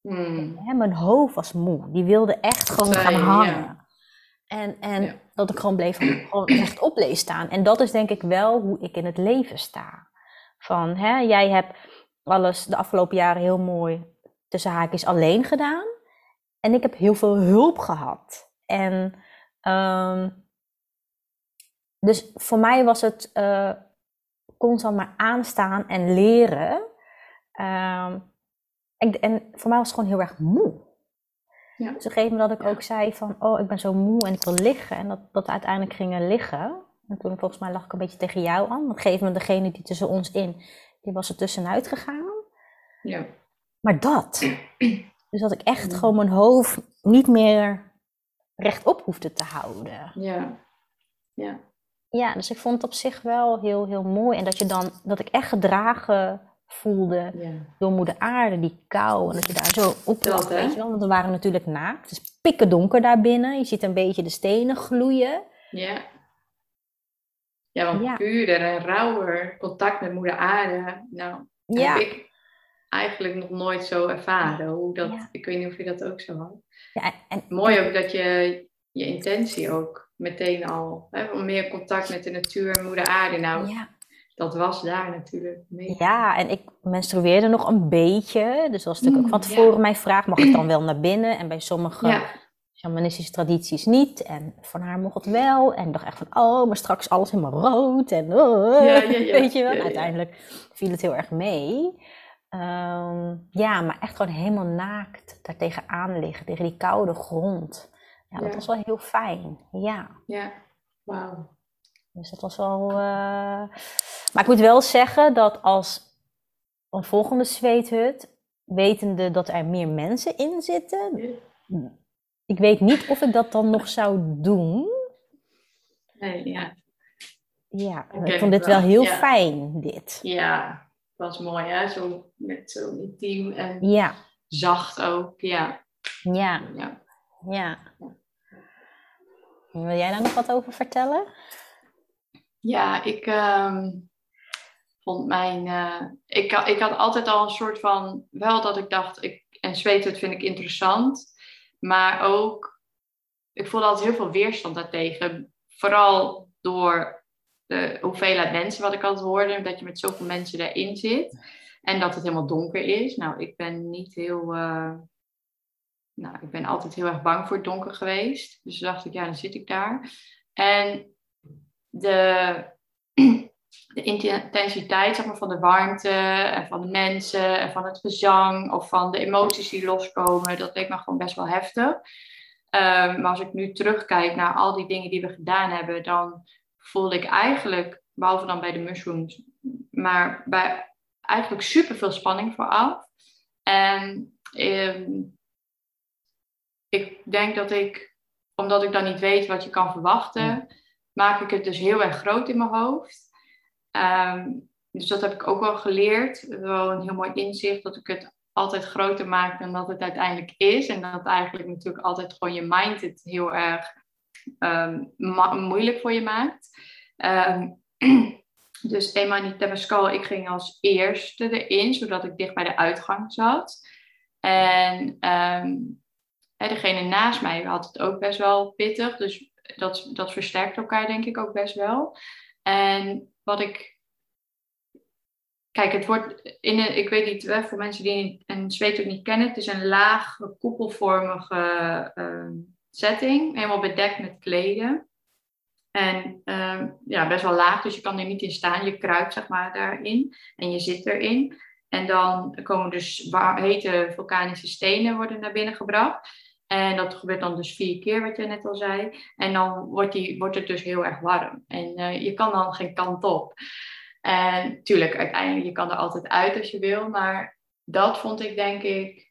Hmm. mijn hoofd was moe. Die wilde echt gewoon gaan hangen. En, en dat ik gewoon bleef gewoon rechtop bleef staan. En dat is denk ik wel hoe ik in het leven sta. Van, hè, jij hebt alles de afgelopen jaren heel mooi tussen haakjes alleen gedaan. En ik heb heel veel hulp gehad. En um, dus voor mij was het uh, constant maar aanstaan en leren. Um, en, en, voor mij was het gewoon heel erg moe. Ja. Dus op een gegeven moment dat ik ook zei van, oh, ik ben zo moe en ik wil liggen. En dat, dat we uiteindelijk gingen liggen. En toen volgens mij lag ik een beetje tegen jou aan. Op een gegeven moment degene die tussen ons in, die was er tussenuit gegaan. Ja. Maar dat. [clears throat] Dus dat ik echt gewoon mijn hoofd niet meer rechtop hoefde te houden. Ja. Ja. Ja, dus ik vond het op zich wel heel, heel mooi. En dat je dan, dat ik echt gedragen voelde door moeder aarde, die kou. En dat je daar zo op lag, weet je wel. Want we waren natuurlijk naakt. Het is pikken donker daar binnen. Je ziet een beetje de stenen gloeien. Ja. Ja, want ja. puurder en rauwer contact met moeder aarde. Nou, ja. heb ik eigenlijk nog nooit zo ervaren. Hoe dat, Ik weet niet of je dat ook zo had. Ja, en, Mooi ook dat je je intentie ook meteen al, hè, om meer contact met de natuur en moeder aarde. Nou, ja. dat was daar natuurlijk. Mee. Ja, en ik menstrueerde nog een beetje. Dus als natuurlijk ook van tevoren ja. mij vraag, mag ik dan wel naar binnen? En bij sommige ja. shamanistische tradities niet. En van haar mocht het wel. En ik dacht echt van, oh, maar straks alles helemaal rood. En oh, [laughs] weet je wel. Uiteindelijk viel het heel erg mee. Um, ja, maar echt gewoon helemaal naakt daartegen aan liggen, tegen die koude grond. Ja, dat was wel heel fijn. Ja. Ja, wauw. Dus dat was wel. Uh... Maar ik moet wel zeggen dat als een volgende zweethut, wetende dat er meer mensen in zitten, ik weet niet of ik dat dan nog zou doen. Nee, ja. Ja, ik vond dit wel, heel fijn, dit. Ja, was mooi, hè? Zo met zo'n intiem en ja. zacht ook, ja. Ja. ja. ja. Wil jij daar nog wat over vertellen? Ja, ik um, vond mijn. Uh, ik, ik had altijd al een soort van. Wel dat ik dacht, ik, en zweet vind ik interessant. Maar ook, ik voelde altijd heel veel weerstand daartegen. Vooral door de hoeveelheid mensen wat ik altijd hoorde, dat je met zoveel mensen daarin zit. En dat het helemaal donker is. Nou, ik ben niet heel. Uh, nou, ik ben altijd heel erg bang voor het donker geweest. Dus dacht ik, ja, dan zit ik daar. En de, [clears throat] de intensiteit zeg maar, van de warmte en van de mensen en van het gezang of van de emoties die loskomen, dat leek me gewoon best wel heftig. Um, maar als ik nu terugkijk naar al die dingen die we gedaan hebben, dan voelde ik eigenlijk, behalve dan bij de mushrooms, maar bij eigenlijk super veel spanning vooraf. En um, ik denk dat ik, omdat ik dan niet weet wat je kan verwachten, maak ik het dus heel erg groot in mijn hoofd. Um, dus dat heb ik ook wel geleerd. Wel een heel mooi inzicht dat ik het altijd groter maak dan dat het uiteindelijk is. En dat eigenlijk natuurlijk altijd gewoon je mind het heel erg moeilijk voor je maakt. Um, [clears throat] dus eenmaal niet Temescal, ik ging als eerste erin, zodat ik dicht bij de uitgang zat. En um, degene naast mij had het ook best wel pittig. Dus dat, dat versterkt elkaar denk ik ook best wel. En wat ik. Kijk, het wordt in ik weet niet, voor mensen die een zweet ook niet kennen, het is een laag koepelvormige setting, helemaal bedekt met kleden. En uh, ja, best wel laag, dus je kan er niet in staan. Je kruipt zeg maar daarin en je zit erin. En dan komen dus hete vulkanische stenen worden naar binnen gebracht. En dat gebeurt dan dus vier keer, wat je net al zei. En dan wordt, die, wordt het dus heel erg warm. En uh, je kan dan geen kant op. En tuurlijk, uiteindelijk, je kan er altijd uit als je wil. Maar dat vond ik denk ik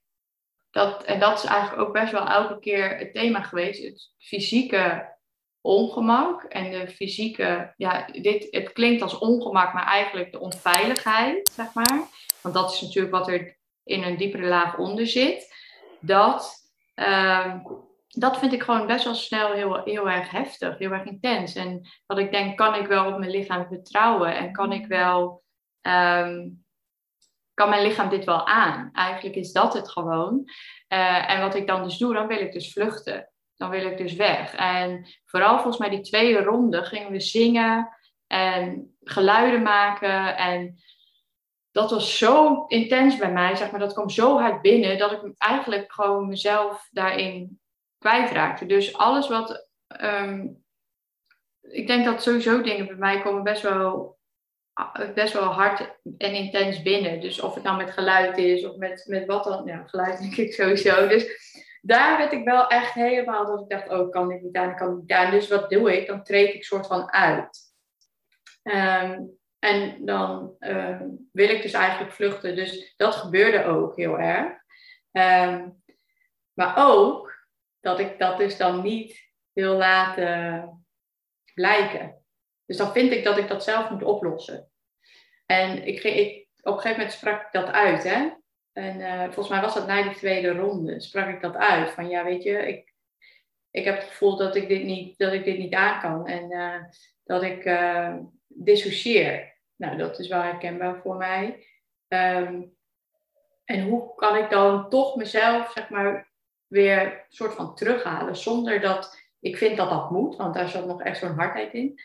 dat, en dat is eigenlijk ook best wel elke keer het thema geweest. Het fysieke ongemak en de fysieke, ja, dit, het klinkt als ongemak, maar eigenlijk de onveiligheid, zeg maar. Want dat is natuurlijk wat er in een diepere laag onder zit. Dat, ehm, dat vind ik gewoon best wel snel heel, heel erg heftig, heel erg intens. En dat ik denk, kan ik wel op mijn lichaam vertrouwen en kan ik wel, ehm, kan mijn lichaam dit wel aan? Eigenlijk is dat het gewoon. Uh, en wat ik dan dus doe, dan wil ik dus vluchten dan wil ik dus weg. En vooral volgens mij die tweede ronde gingen we zingen en geluiden maken. En dat was zo intens bij mij, zeg maar. Dat kwam zo hard binnen dat ik eigenlijk gewoon mezelf daarin kwijtraakte. Dus alles wat. Ehm, ik denk dat sowieso dingen bij mij komen best wel, best wel hard en intens binnen. Dus of het nou met geluid is of met, met wat dan. Ja, geluid denk ik sowieso. Dus daar werd ik wel echt helemaal dat ik dacht, oh, kan ik niet aan, kan ik niet aan. Dus wat doe ik? Dan treed ik soort van uit. Ehm, en dan ehm, wil ik dus eigenlijk vluchten. Dus dat gebeurde ook heel erg. Ehm, maar ook dat ik dat dus dan niet wil laten blijken. Dus dan vind ik dat ik dat zelf moet oplossen. En ik, ik, op een gegeven moment sprak ik dat uit. Hè? En uh, volgens mij was dat na die tweede ronde, sprak ik dat uit. Van ja, weet je, ik, ik heb het gevoel dat ik dit niet, dat ik dit niet aan kan. En uh, dat ik uh, dissocieer. Nou, dat is wel herkenbaar voor mij. Um, en hoe kan ik dan toch mezelf, zeg maar, weer soort van terughalen. Zonder dat ik vind dat dat moet, want daar zat nog echt zo'n hardheid in.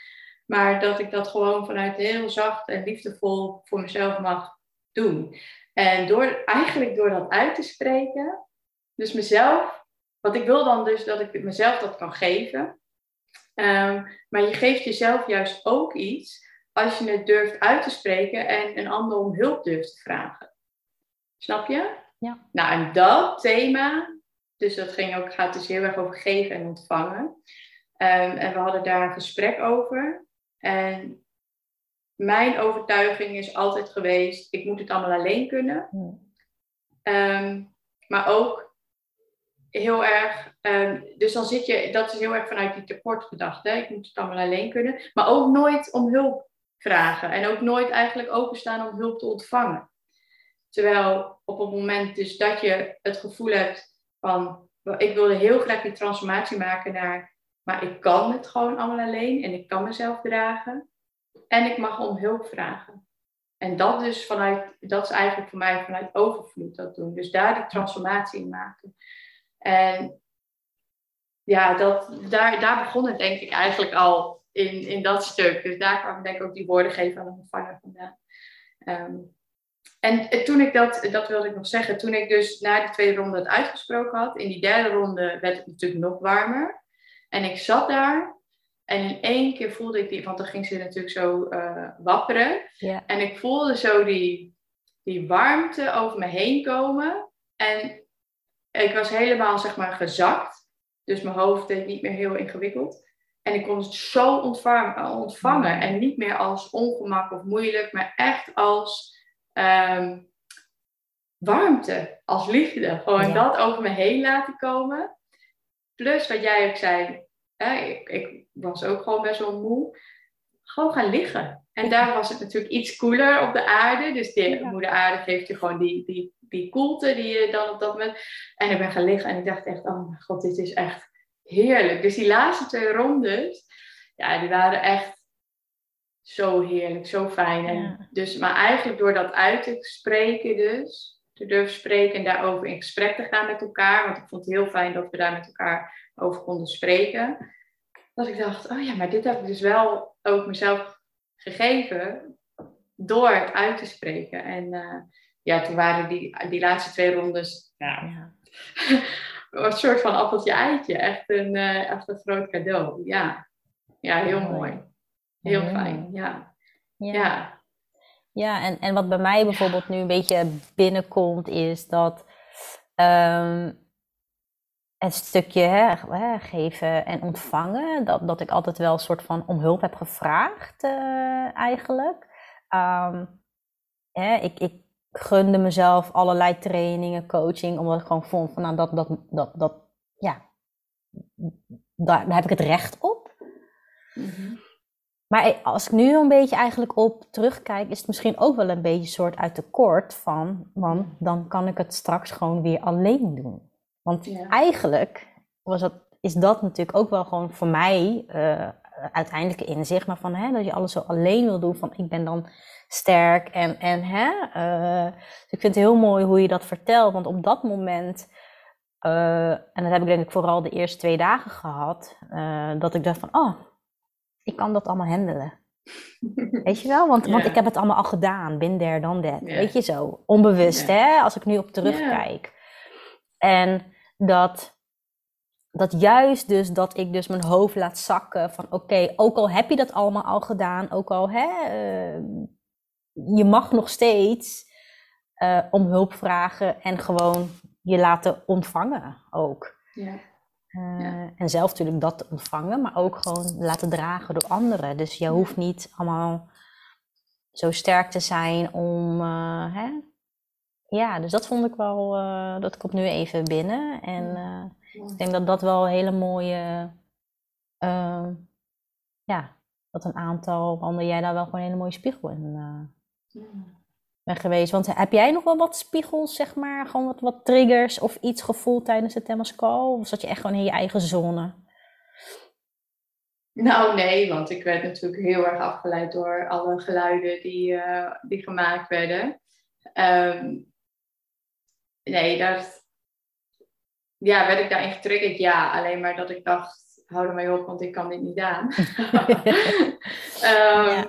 Maar dat ik dat gewoon vanuit heel zacht en liefdevol voor mezelf mag doen. En door, eigenlijk door dat uit te spreken, dus mezelf, want ik wil dan dus dat ik mezelf dat kan geven. Um, maar je geeft jezelf juist ook iets als je het durft uit te spreken en een ander om hulp durft te vragen. Snap je? Ja. Nou, en dat thema, dus dat ging ook, gaat dus heel erg over geven en ontvangen. Um, en we hadden daar een gesprek over. En mijn overtuiging is altijd geweest, ik moet het allemaal alleen kunnen. Um, maar ook heel erg, um, dus dan zit je, dat is heel erg vanuit die tekortgedachte, ik moet het allemaal alleen kunnen. Maar ook nooit om hulp vragen en ook nooit eigenlijk openstaan om hulp te ontvangen. Terwijl op het moment dus dat je het gevoel hebt van, ik wilde heel graag die transformatie maken naar, maar ik kan het gewoon allemaal alleen en ik kan mezelf dragen. En ik mag om hulp vragen. En dat, dus vanuit, dat is eigenlijk voor mij vanuit overvloed dat doen. Dus daar die transformatie in maken. En ja, dat, daar, daar begon het denk ik eigenlijk al in, in dat stuk. Dus daar kwam denk ik ook die woorden geven aan de ontvanger vandaan. Um, en toen ik dat, dat wilde ik nog zeggen, toen ik dus na die tweede ronde het uitgesproken had, in die derde ronde werd het natuurlijk nog warmer. En ik zat daar en in één keer voelde ik die, want dan ging ze natuurlijk zo uh, wapperen. En ik voelde zo die, die warmte over me heen komen. En ik was helemaal, zeg maar, gezakt. Dus mijn hoofd deed niet meer heel ingewikkeld. En ik kon het zo ontvangen, ontvangen. En niet meer als ongemak of moeilijk, maar echt als um, warmte, als liefde. Gewoon dat over me heen laten komen. Plus wat jij ook zei, ik, ik, was ook gewoon best wel moe. Gewoon gaan liggen. En daar was het natuurlijk iets koeler op de aarde. Dus de moeder aarde geeft je gewoon die, die, die koelte die je dan op dat moment... En ik ben gaan liggen en ik dacht echt, oh mijn god, dit is echt heerlijk. Dus die laatste twee rondes, ja, die waren echt zo heerlijk, zo fijn. En dus, maar eigenlijk door dat uit te spreken dus, te durven spreken en daarover in gesprek te gaan met elkaar. Want ik vond het heel fijn dat we daar met elkaar over konden spreken. Dat ik dacht, oh ja, maar dit heb ik dus wel ook mezelf gegeven door het uit te spreken. En uh, ja, toen waren die, die laatste twee rondes ja, ja. [laughs] een soort van appeltje-eitje. Echt een, uh, echt een groot cadeau. Ja, ja heel mooi. Heel fijn, ja. ja. Ja, en, en wat bij mij bijvoorbeeld nu een beetje binnenkomt, is dat um, het stukje hè, geven en ontvangen, dat, dat ik altijd wel een soort van om hulp heb gevraagd uh, eigenlijk. Um, hè, ik, ik gunde mezelf allerlei trainingen, coaching, omdat ik gewoon vond van nou dat, dat, dat, dat ja, daar, daar heb ik het recht op. Mhm. Maar als ik nu een beetje eigenlijk op terugkijk, is het misschien ook wel een beetje een soort uit tekort van, want dan kan ik het straks gewoon weer alleen doen. Want eigenlijk was dat, is dat natuurlijk ook wel gewoon voor mij uh, uiteindelijke inzicht, maar van hè, dat je alles zo alleen wil doen, van ik ben dan sterk en, en hè. Uh, dus ik vind het heel mooi hoe je dat vertelt, want op dat moment, uh, en dat heb ik denk ik vooral de eerste twee dagen gehad, dat ik dacht van, oh, ik kan dat allemaal handelen. [laughs] Weet je wel? Want, want ik heb het allemaal al gedaan. Bin there, dan that. Weet je zo. Onbewust, hè? Als ik nu op terugkijk. En dat, dat juist dus dat ik dus mijn hoofd laat zakken van oké, ook al heb je dat allemaal al gedaan, ook al hè, uh, je mag nog steeds uh, om hulp vragen en gewoon je laten ontvangen ook. Ja. Uh, En zelf natuurlijk dat te ontvangen, maar ook gewoon laten dragen door anderen. Dus je hoeft niet allemaal zo sterk te zijn om. Uh, hè? Ja, dus dat vond ik wel. Uh, dat komt nu even binnen. En ik denk dat dat wel een hele mooie. ja, dat een aantal. Wandel jij daar wel gewoon een hele mooie spiegel in ben geweest. Want heb jij nog wel wat spiegels, zeg maar, gewoon wat, wat triggers of iets gevoeld tijdens de Temescal? Of zat je echt gewoon in je eigen zone? Nou, nee, want ik werd natuurlijk heel erg afgeleid door alle geluiden die, uh, die gemaakt werden. Um, nee, dat, ja, werd ik daarin getriggerd? Ja, alleen maar dat ik dacht, hou er mee op, want ik kan dit niet aan. um, [laughs] [laughs] ja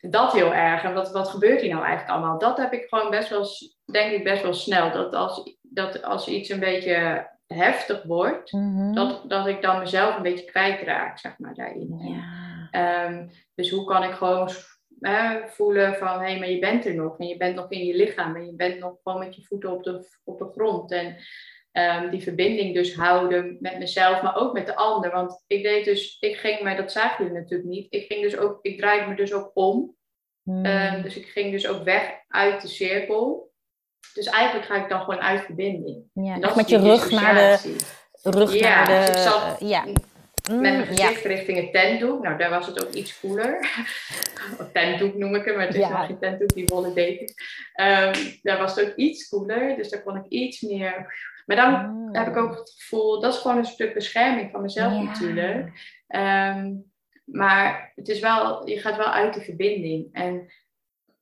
dat heel erg. En wat, wat gebeurt hier nou eigenlijk allemaal? Dat heb ik gewoon best wel, denk ik, best wel snel. Dat als, dat als iets een beetje heftig wordt, mhm. dat, dat ik dan mezelf een beetje kwijtraak, zeg maar, daarin. Ja. Um, dus hoe kan ik gewoon voelen van, hé, hey, maar je bent er nog. En je bent nog in je lichaam. En je bent nog gewoon met je voeten op de, op de grond. En um, die verbinding dus houden met mezelf, maar ook met de ander. Want ik deed dus, ik ging, maar dat zagen jullie natuurlijk niet. Ik ging dus ook, ik draaide me dus ook om. Hmm. Um, dus ik ging dus ook weg uit de cirkel. Dus eigenlijk ga ik dan gewoon uit verbinding. Ja, en dat met je rug naar de rug ja, naar de. Dus ik zat ja. met mijn hmm, gezicht richting het tentdoek. Nou, daar was het ook iets cooler. [laughs] tentdoek noem ik hem, maar het is nog geen tentdoek, die wollen deken. Um, daar was het ook iets cooler, dus daar kon ik iets meer maar dan ah. heb ik ook het gevoel, dat is gewoon een stuk bescherming van mezelf natuurlijk. Ehm, maar het is wel, je gaat wel uit de verbinding. En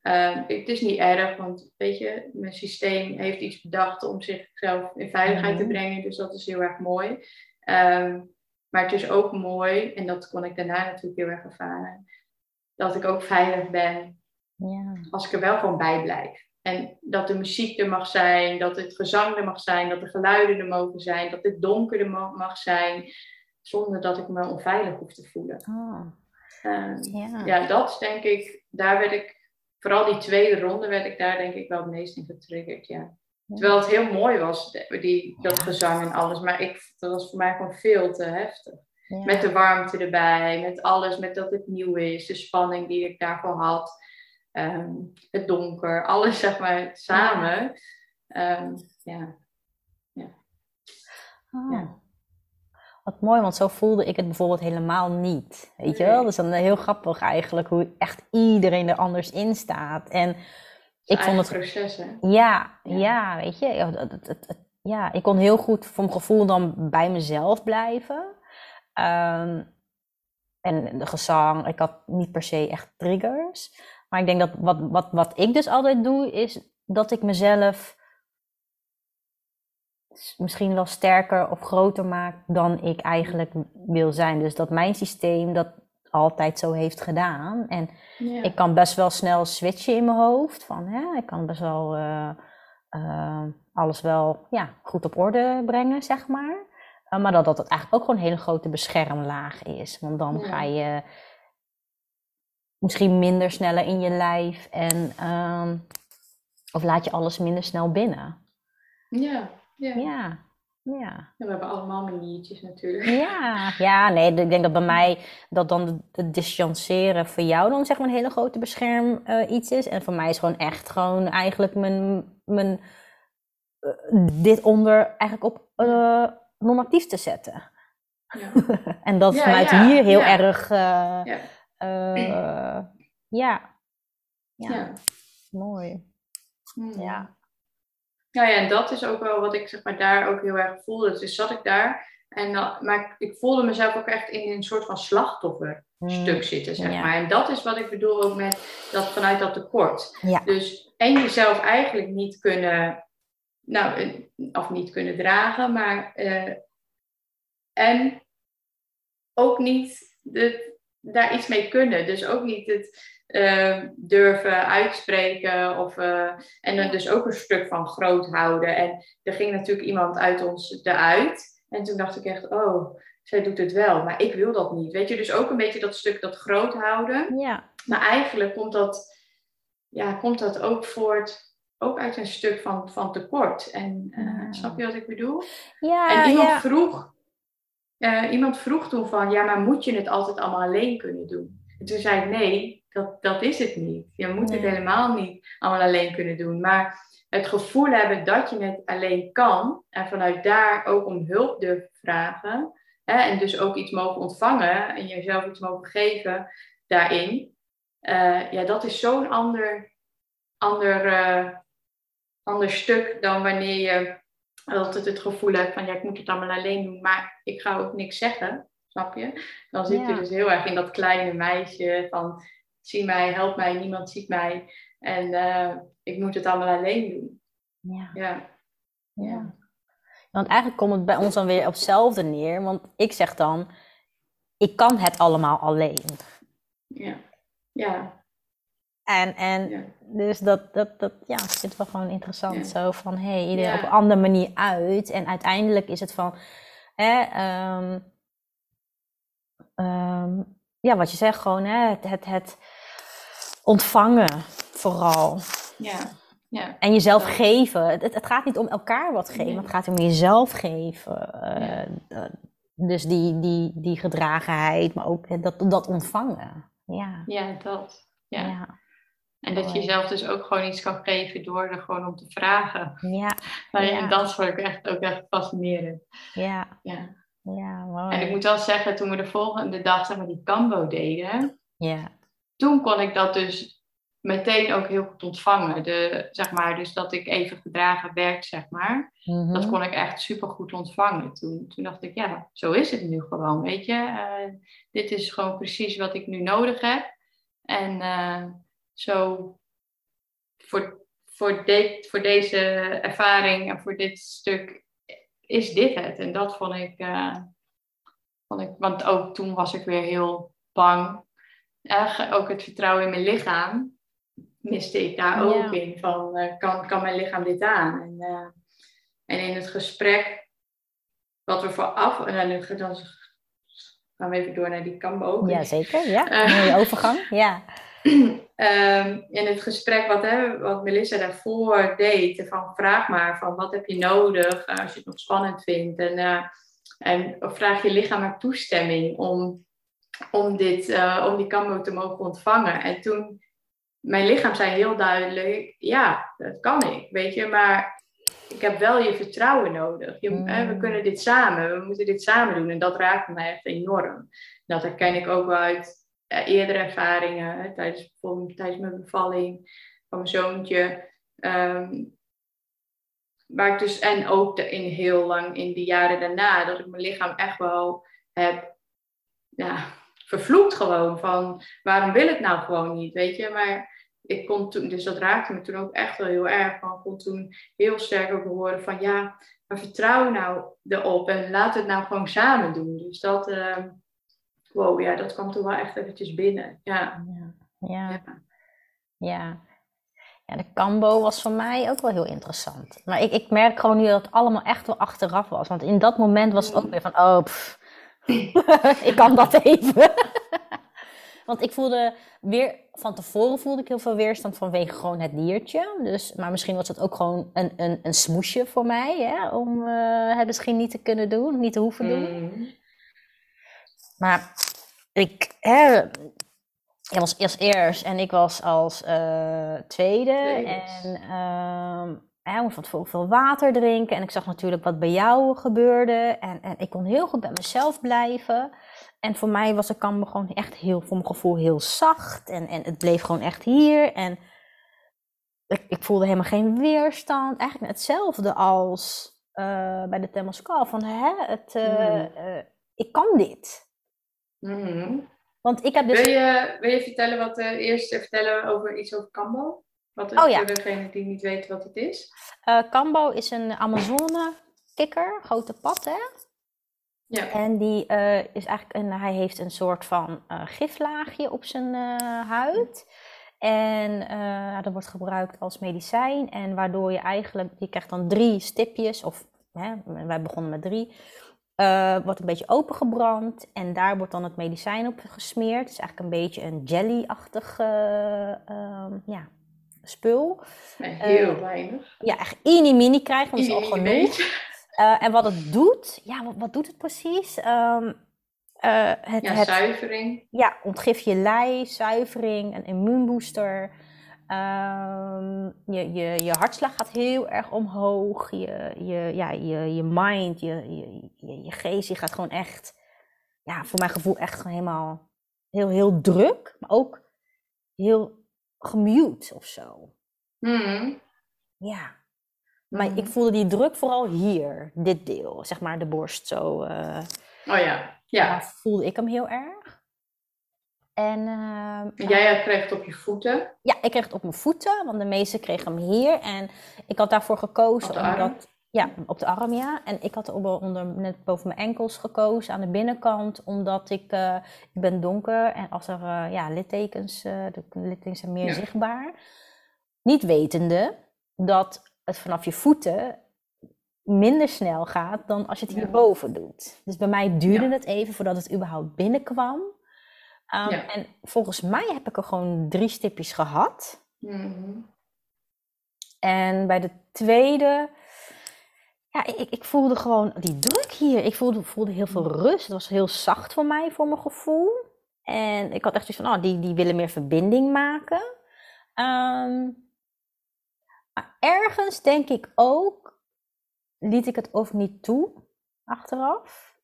uh, het is niet erg, want weet je, mijn systeem heeft iets bedacht om zichzelf in veiligheid te brengen. Dus dat is heel erg mooi. Um, maar het is ook mooi, en dat kon ik daarna natuurlijk heel erg ervaren, dat ik ook veilig ben ja. als ik er wel gewoon bij blijf. En dat de muziek er mag zijn, dat het gezang er mag zijn, dat de geluiden er mogen zijn, dat het donker er mag zijn, zonder dat ik me onveilig hoef te voelen. Oh. ja. ja, dat denk ik, daar werd ik, vooral die tweede ronde werd ik daar denk ik wel het meest in getriggerd, ja. Terwijl het heel mooi was, die, dat gezang en alles, maar ik, dat was voor mij gewoon veel te heftig. Met de warmte erbij, met alles, met dat het nieuw is, de spanning die ik daarvoor had. Ehm, het donker, alles zeg maar samen. Um, ja. Ja. Oh. ja. Wat mooi, want zo voelde ik het bijvoorbeeld helemaal niet. Weet je wel? Dat is dan heel grappig eigenlijk, hoe echt iedereen er anders in staat. En ik vond het. Proces, Ja, ja, weet je. Ja, het, het, ja, ik kon heel goed voor mijn gevoel dan bij mezelf blijven. Um, en de gezang, ik had niet per se echt triggers. Maar ik denk dat wat, wat, wat ik dus altijd doe, is dat ik mezelf misschien wel sterker of groter maak dan ik eigenlijk wil zijn. Dus dat mijn systeem dat altijd zo heeft gedaan. En ik kan best wel snel switchen in mijn hoofd. Van, hè, ik kan best wel uh, uh, alles wel ja, goed op orde brengen, zeg maar. Uh, maar dat dat eigenlijk ook gewoon een hele grote beschermlaag is. Want dan ga je misschien minder sneller in je lijf en um, of laat je alles minder snel binnen. Ja, ja. ja. Ja. We hebben allemaal maniertjes natuurlijk. Ja, ja, nee, ik denk dat bij mij dat dan het distancieren voor jou dan zeg maar een hele grote bescherm uh, iets is. En voor mij is gewoon echt gewoon eigenlijk mijn, mijn uh, dit onder eigenlijk op uh, normatief te zetten. Ja. [laughs] en dat is Ja, vanuit ja, hier heel erg, eh, Ja. eh, ja. ja, Ja. mooi. Hmm. Ja. Nou ja, en dat is ook wel wat ik zeg maar daar ook heel erg voelde. Dus zat ik daar en dan, maar ik voelde mezelf ook echt in een soort van slachtofferstuk Mm, zitten, zeg ja. maar. En dat is wat ik bedoel ook met dat vanuit dat tekort. Ja. Dus en jezelf eigenlijk niet kunnen, nou, eh, of niet kunnen dragen, maar eh, en ook niet de, daar iets mee kunnen. Dus ook niet het eh, durven uitspreken. Of, eh, en dus ook een stuk van groot houden. En er ging natuurlijk iemand uit ons eruit. En toen dacht ik echt, oh, zij doet het wel. Maar ik wil dat niet. Weet je, dus ook een beetje dat stuk dat groot houden. Ja. Maar eigenlijk komt dat, ja, komt dat ook voort. Ook uit een stuk van, van tekort. En eh, snap je wat ik bedoel? Ja, En iemand ja. vroeg, eh, iemand vroeg toen van, ja, maar moet je het altijd allemaal alleen kunnen doen? En toen zei ik, nee, dat, dat is het niet. Je moet het helemaal niet allemaal alleen kunnen doen. Maar het gevoel hebben dat je het alleen kan en vanuit daar ook om hulp durven vragen. Hè, en dus ook iets mogen ontvangen en jezelf iets mogen geven daarin. eh, ja, dat is zo'n ander, ander, eh, ander stuk dan wanneer je altijd het gevoel hebt van ja, ik moet het allemaal alleen doen, maar ik ga ook niks zeggen. Snap je? Dan zit je Ja. dus heel erg in dat kleine meisje van zie mij, help mij, niemand ziet mij. En eh, ik moet het allemaal alleen doen. Ja. Ja. Ja. Want eigenlijk komt het bij ons dan weer op hetzelfde neer. Want ik zeg dan, ik kan het allemaal alleen. Ja. Ja. En, en Ja. dus dat, dat, dat ja, ik vind het wel gewoon interessant. Ja. Zo van, hé, hey, iedereen Ja. op een andere manier uit. En uiteindelijk is het van, hè, ehm, ehm, ja, wat je zegt, gewoon hè, het, het, het ontvangen vooral. Ja. Ja. En jezelf Ja. geven. Het, het, het gaat niet om elkaar wat geven, Nee. het gaat om jezelf geven. Eh, Ja. eh, dus die, die, die gedragenheid, maar ook dat, dat ontvangen. Ja. Ja, dat. Ja. En dat je jezelf dus ook gewoon iets kan geven door er gewoon om te vragen. Ja. Maar Ja. En dat vond ik echt ook echt fascinerend. Ja. Ja. Ja. Mooi. En ik moet wel zeggen, toen we de volgende dag zeg maar, die kambo deden, Ja. toen kon ik dat dus meteen ook heel goed ontvangen. De, zeg maar, dus dat ik even gedragen werd, zeg maar. Mhm. Dat kon ik echt super goed ontvangen. Toen, toen dacht ik, ja, zo is het nu gewoon, weet je. Eh, dit is gewoon precies wat ik nu nodig heb. En eh, zo voor, voor, de, voor deze ervaring en voor dit stuk is dit het. En dat vond ik, eh, vond ik want ook toen was ik weer heel bang. Eh, ook het vertrouwen in mijn lichaam miste ik daar Ja. ook in. Van, eh, kan, kan mijn lichaam dit aan? En, eh, en in het gesprek wat we vooraf... En dan, dan gaan we even door naar die kambo ook. Ja, zeker. Ja. Mooie overgang. Ja. [clears throat] Ehm, in het gesprek wat, hè, wat Melissa daarvoor deed, van vraag maar van wat heb je nodig eh, als je het nog spannend vindt. En, eh, en vraag je lichaam maar toestemming om, om, dit, eh, om die kambo te mogen ontvangen. En toen, mijn lichaam zei heel duidelijk, ja, dat kan ik, weet je, maar ik heb wel je vertrouwen nodig. Je, Mm. hè, we kunnen dit samen, we moeten dit samen doen. En dat raakte mij echt enorm. Dat herken ik ook wel uit eerdere ervaringen, tijdens, tijdens mijn bevalling van mijn zoontje. Ehm, waar ik dus, en ook de, in heel lang in de jaren daarna, dat ik mijn lichaam echt wel heb ja, vervloekt gewoon. Van waarom wil het nou gewoon niet, weet je. Maar ik kon toen, dus dat raakte me toen ook echt wel heel erg. Van, ik kon toen heel sterk ook horen van ja, maar vertrouw nou erop en laat het nou gewoon samen doen. Dus dat, ehm, wow, ja, dat kwam toen wel echt eventjes binnen. Ja, Ja. Ja. ja. De Cambo was voor mij ook wel heel interessant. Maar ik, ik merk gewoon nu dat het allemaal echt wel achteraf was. Want in dat moment was het ook weer van, oh, pff. [laughs] ik kan dat even. [laughs] Want ik voelde weer, van tevoren voelde ik heel veel weerstand vanwege gewoon het diertje. Dus, maar misschien was het ook gewoon een, een, een smoesje voor mij, hè, om uh, het misschien niet te kunnen doen, niet te hoeven doen. Mm. Maar ik, hè, ik was eerst eerst en ik was als uh, tweede. En hij moest wat veel water drinken. En ik zag natuurlijk wat bij jou gebeurde. En, en ik kon heel goed bij mezelf blijven. En voor mij was de kamber gewoon echt heel, voor mijn gevoel, heel zacht. En, en het bleef gewoon echt hier. En ik, ik voelde helemaal geen weerstand. Eigenlijk hetzelfde als uh, bij de Temescal. Van, hè, het, uh, uh, ik kan dit. Mm. Want ik heb dus... Wil je, wil je vertellen wat, eerst vertellen over iets over Kambo? Wat oh, ja. voor degene die niet weten wat het is. Kambo is een Amazone kikker, grote pad hè. Ja. En die uh, is eigenlijk een, hij heeft een soort van uh, giflaagje op zijn uh, huid. En dat wordt gebruikt als medicijn. En waardoor je eigenlijk, je krijgt dan drie stipjes, of hè, wij begonnen met drie. Wordt een beetje opengebrand en daar wordt dan het medicijn op gesmeerd. Het is eigenlijk een beetje een jelly-achtig ehm, ja, spul. heel weinig. Ja, echt mini-mini krijgen, want dat is al genoeg. Uh, en wat het doet, ja, wat, wat doet het precies? Um, uh, het, ja, het, zuivering. Ja, ontgif je lei, zuivering, een immuunbooster. Um, je, je, je hartslag gaat heel erg omhoog. Je, je, ja, je, je mind, je, je, je geest, je gaat gewoon echt, ja, voor mijn gevoel echt gewoon helemaal heel, heel druk. Maar ook heel gemute of zo. Mm. Ja. Maar ik mhm. voelde die druk vooral hier, dit deel, zeg maar de borst zo. Uh, oh ja, ja. voelde ik hem heel erg. En, uh, jij kreeg het op je voeten? Ja, ik kreeg het op mijn voeten, want de meeste kregen hem hier. En ik had daarvoor gekozen omdat. Ja, op de arm, ja. En ik had onder, net boven mijn enkels gekozen aan de binnenkant, omdat ik, uh, ik ben donker en als er uh, ja, littekens, de littekens zijn meer zichtbaar. Niet wetende dat het vanaf je voeten minder snel gaat dan als je het hierboven doet. Dus bij mij duurde het even voordat het überhaupt binnenkwam. Um, En volgens mij heb ik er gewoon drie stipjes gehad. Mhm. En bij de tweede, ja, ik, ik, voelde gewoon die druk hier. Ik voelde, voelde heel veel rust. Het was heel zacht voor mij, voor mijn gevoel. En ik had echt zoiets van, oh, die, die willen meer verbinding maken. Um, maar ergens denk ik ook, liet ik het ook niet toe achteraf.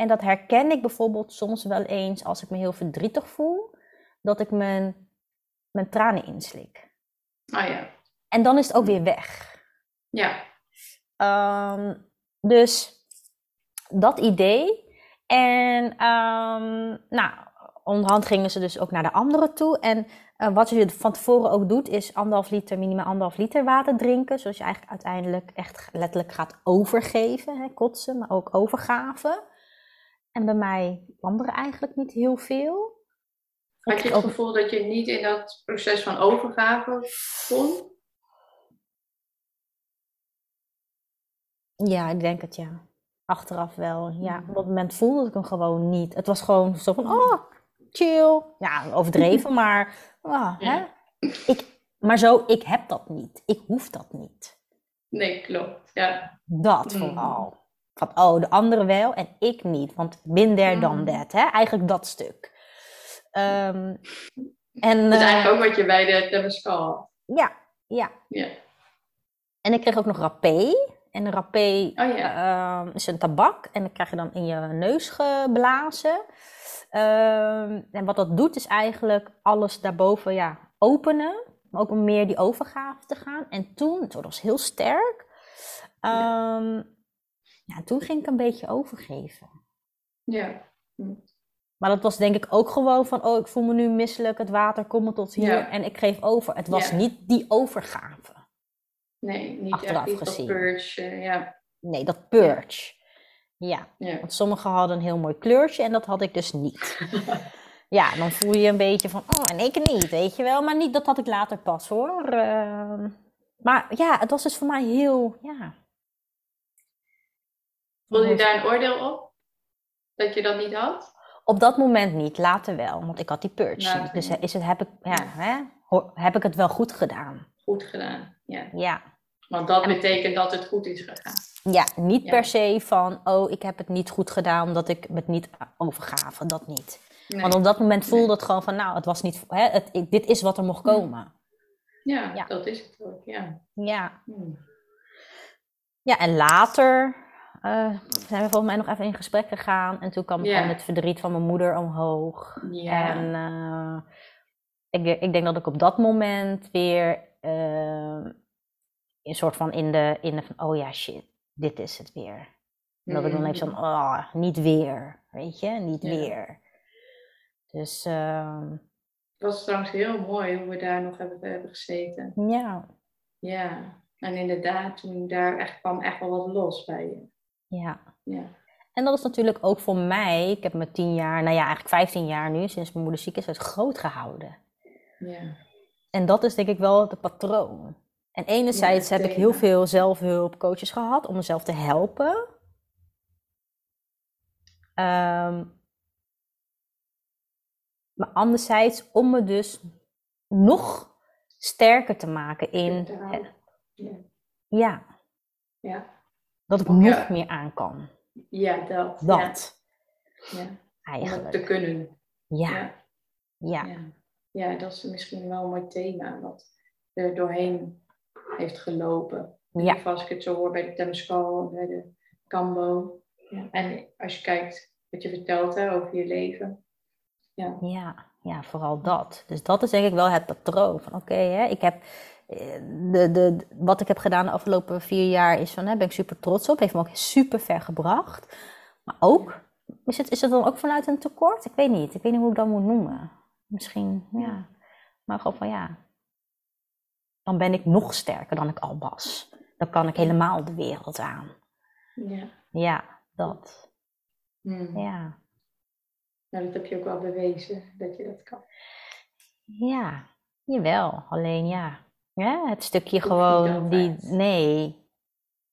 En dat herken ik bijvoorbeeld soms wel eens als ik me heel verdrietig voel, dat ik mijn, mijn tranen inslik. Ah ja. En dan is het ook weer weg. Ja. Um, dus dat idee. En um, nou, onderhand gingen ze dus ook naar de anderen toe. En uh, wat je van tevoren ook doet, is anderhalf liter, minimaal anderhalf liter water drinken. Zodat je eigenlijk uiteindelijk echt letterlijk gaat overgeven. Hè, kotsen, maar ook overgaven. En bij mij kwam er eigenlijk niet heel veel. Had je het gevoel dat je niet in dat proces van overgave kon? Ja, ik denk het ja. Achteraf wel. Ja, op dat moment voelde ik hem gewoon niet. Het was gewoon zo van, oh, chill. Ja, overdreven, [laughs] maar, oh, hè? Ik, maar zo, ik heb dat niet. Ik hoef dat niet. Nee, klopt. Ja. Dat mm. vooral. Van, oh, de anderen wel en ik niet. Want bin there dan that. Hè? Eigenlijk dat stuk. Um, en, dat is eigenlijk ook wat je bij de Temescal. Ja, ja. ja. En ik kreeg ook nog rapé. En een rapé oh, ja. uh, is een tabak. En dat krijg je dan in je neus geblazen. Ehm, en wat dat doet is eigenlijk alles daarboven ja, openen. Maar ook om meer die overgave te gaan. En toen, het was heel sterk. Um, ja. Toen ging ik een beetje overgeven. Ja. Maar dat was denk ik ook gewoon van, oh, ik voel me nu misselijk, het water komt me tot hier en ik geef over. Het was niet die overgave. Nee, niet Achteraf echt gezien. dat purge, ja. Nee, dat purge. Ja. want sommigen hadden een heel mooi kleurtje en dat had ik dus niet. [laughs] ja, dan voel je een beetje van, oh, en ik niet, weet je wel. Maar niet, dat had ik later pas hoor. Uh, maar ja, het was dus voor mij heel, ja. Voelde je daar een oordeel op? Dat je dat niet had? Op dat moment niet, later wel, want ik had die purge. Later dus niet. is het, heb, ik, ja, hè, heb ik het wel goed gedaan? Goed gedaan. Ja. Ja. Want dat betekent dat het goed is gegaan. Ja, niet Ja. per se van, oh, ik heb het niet goed gedaan omdat ik het niet overgave. Dat niet. Nee. Want op dat moment voelde Nee. het gewoon van, nou, het was niet, hè, het, ik- dit is wat er mocht komen. Ja, Ja. dat is het ook. Ja. Ja. Hmm. Ja, en later eh, zijn we volgens mij nog even in gesprek gegaan. En toen kwam gewoon het verdriet van mijn moeder omhoog. En eh, ik, ik denk dat ik op dat moment weer eh, een soort van in de, in de van, oh ja, shit, dit is het weer. En dat ik dan even van, oh, niet weer, weet je, niet Mm. Weer. Dus ehm, Het was trouwens heel mooi hoe we daar nog hebben, hebben gezeten. ja, Ja. En inderdaad, toen daar echt, kwam echt wel wat los bij je. Ja. Ja. En dat is natuurlijk ook voor mij, ik heb me tien jaar, nou ja, eigenlijk vijftien jaar nu, sinds mijn moeder ziek is, het groot gehouden. Ja. En dat is denk ik wel het patroon. En enerzijds Ja, heb ik heel veel zelfhulpcoaches gehad om mezelf te helpen. Ehm, maar anderzijds om me dus nog sterker te maken in. Ja. ja, Ja. Dat ik Ja. nog meer aan kan. ja, dat. Dat, Ja. Om het te eigenlijk. kunnen. Ja, Ja. ja, dat is misschien wel een mooi thema wat er doorheen heeft gelopen. Ja, als ik het zo hoor bij de Temscal, bij de Cambo. Ja. En als je kijkt wat je vertelt hè, over je leven. Ja, ja, ja, vooral dat. Dus dat is denk ik wel het patroon van oké, ik heb de, de, wat ik heb gedaan de afgelopen vier jaar is van, hè, ben ik super trots op, heeft me ook super ver gebracht. Maar ook, is het, is het dan ook vanuit een tekort? Ik weet niet, ik weet niet hoe ik dat moet noemen. Misschien, ja. Maar gewoon van ja, dan ben ik nog sterker dan ik al was. Dan kan ik helemaal de wereld aan. ja. Ja, dat. Ja. Nou, dat heb je ook wel bewezen dat je dat kan. Ja, jawel. Alleen ja, ja het stukje gewoon die, nee,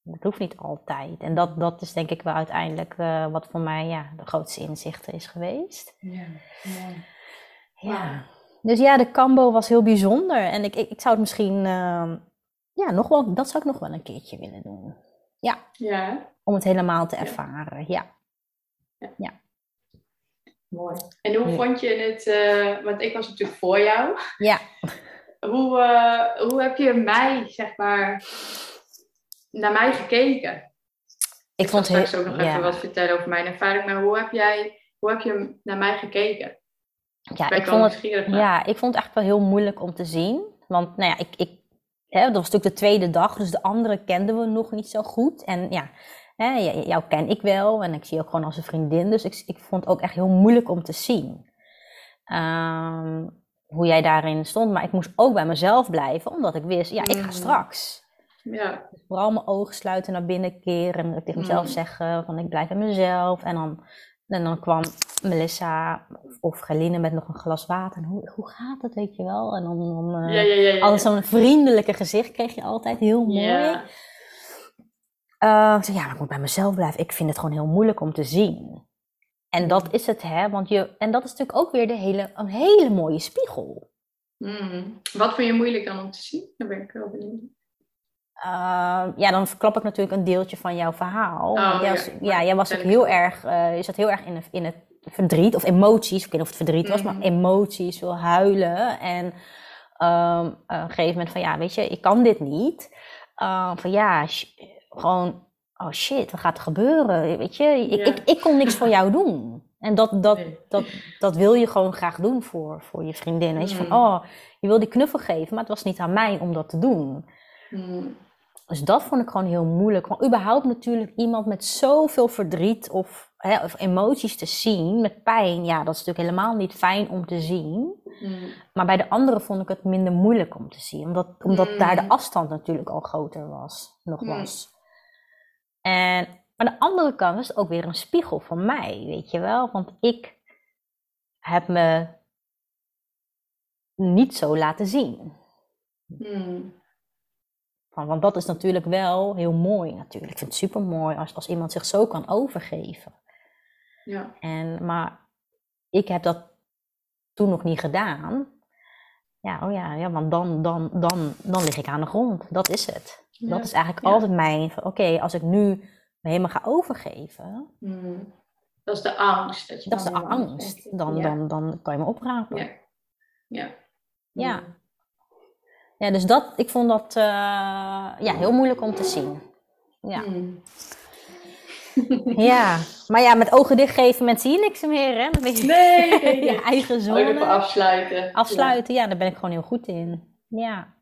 dat hoeft niet altijd. En dat, dat is denk ik wel uiteindelijk eh, wat voor mij ja, de grootste inzichten is geweest. Ja, ja. Ja. Dus ja, de Cambo was heel bijzonder. En ik, ik, ik zou het misschien, ehm, ja, nog wel, dat zou ik nog wel een keertje willen doen. ja hè? Om het helemaal te Ja. ervaren, ja. mooi. En hoe Ja. vond je het, eh, want ik was natuurlijk voor jou. Ja, [laughs] Hoe, eh, hoe heb je mij, zeg maar, naar mij gekeken? ik vond het ook nog ja. even wat vertellen over mijn ervaring. Maar hoe heb jij, hoe heb je naar mij gekeken? Ja, ik vond het, ja, ik vond het echt wel heel moeilijk om te zien. Want nou ja, ik, ik, hè, dat was natuurlijk de tweede dag, dus de andere kenden we nog niet zo goed. En ja, hè, jou ken ik wel en ik zie je ook gewoon als een vriendin. Dus ik, ik vond het ook echt heel moeilijk om te zien. Ehm, hoe jij daarin stond. Maar ik moest ook bij mezelf blijven, omdat ik wist, ja, ik ga Mhm. straks. Ja, Vooral mijn ogen sluiten, naar binnen keren. En tegen mezelf Mm. zeggen van ik blijf bij mezelf. En dan, en dan kwam Melissa of, of Geline met nog een glas water. En hoe, hoe gaat het, weet je wel? En dan, dan eh, ja, ja. ja, altijd zo'n vriendelijke gezicht kreeg je altijd. Heel mooi. Ja. Eh, ik zei, ja, maar ik moet bij mezelf blijven. Ik vind het gewoon heel moeilijk om te zien. En dat is het, hè. Want je, en dat is natuurlijk ook weer de hele, een hele mooie spiegel. Mm. Wat vind je moeilijk dan om te zien? Daar ben ik wel benieuwd. Uh, ja, dan verklap ik natuurlijk een deeltje van jouw verhaal. Oh, jij ja. was, ja, jij was ook heel erg, uh, je zat heel erg in, het- in het verdriet, of emoties. Ik weet niet of het verdriet was, maar emoties, veel huilen. En um, op een gegeven moment van, ja, weet je, ik kan dit niet. Uh, van ja, gewoon, oh shit, wat gaat er gebeuren? Weet je, ik, Ja. ik, ik kon niks voor jou doen. En dat, dat, Nee. dat, dat wil je gewoon graag doen voor, voor je vriendin. Weet je, van, Mhm. oh, je wil die knuffel geven, maar het was niet aan mij om dat te doen. Mm. Dus dat vond ik gewoon heel moeilijk. Want überhaupt natuurlijk iemand met zoveel verdriet of, hè, of emoties te zien, met pijn, ja, dat is natuurlijk helemaal niet fijn om te zien. Mm. Maar bij de anderen vond ik het minder moeilijk om te zien, omdat, omdat Mm. daar de afstand natuurlijk al groter was, nog Mm. was. En aan de andere kant was het ook weer een spiegel van mij, weet je wel? Want ik heb me niet zo laten zien. Mm. Van, want dat is natuurlijk wel heel mooi natuurlijk. Ik vind het super mooi als, als iemand zich zo kan overgeven. Ja. En, maar ik heb dat toen nog niet gedaan. Ja, oh ja, ja want dan, dan, dan, dan lig ik aan de grond. Dat is het. Dat is eigenlijk altijd mijn, oké, als ik nu me helemaal ga overgeven. Hmm. Dat is de angst. Dat, dat is de angst. Dan, dan, dan kan je me oprapen. Ja. Ja. Ja. Ja, dus dat, ik vond dat uh, ja, heel moeilijk om te zien. Ja. Hmm. ja, [laughs] maar ja, met ogen dichtgeven mensen zie je niks meer, hè? Dan je nee, nee, [laughs] je eigen. Even afsluiten. Afsluiten, ja. daar ben ik gewoon heel goed in. Ja.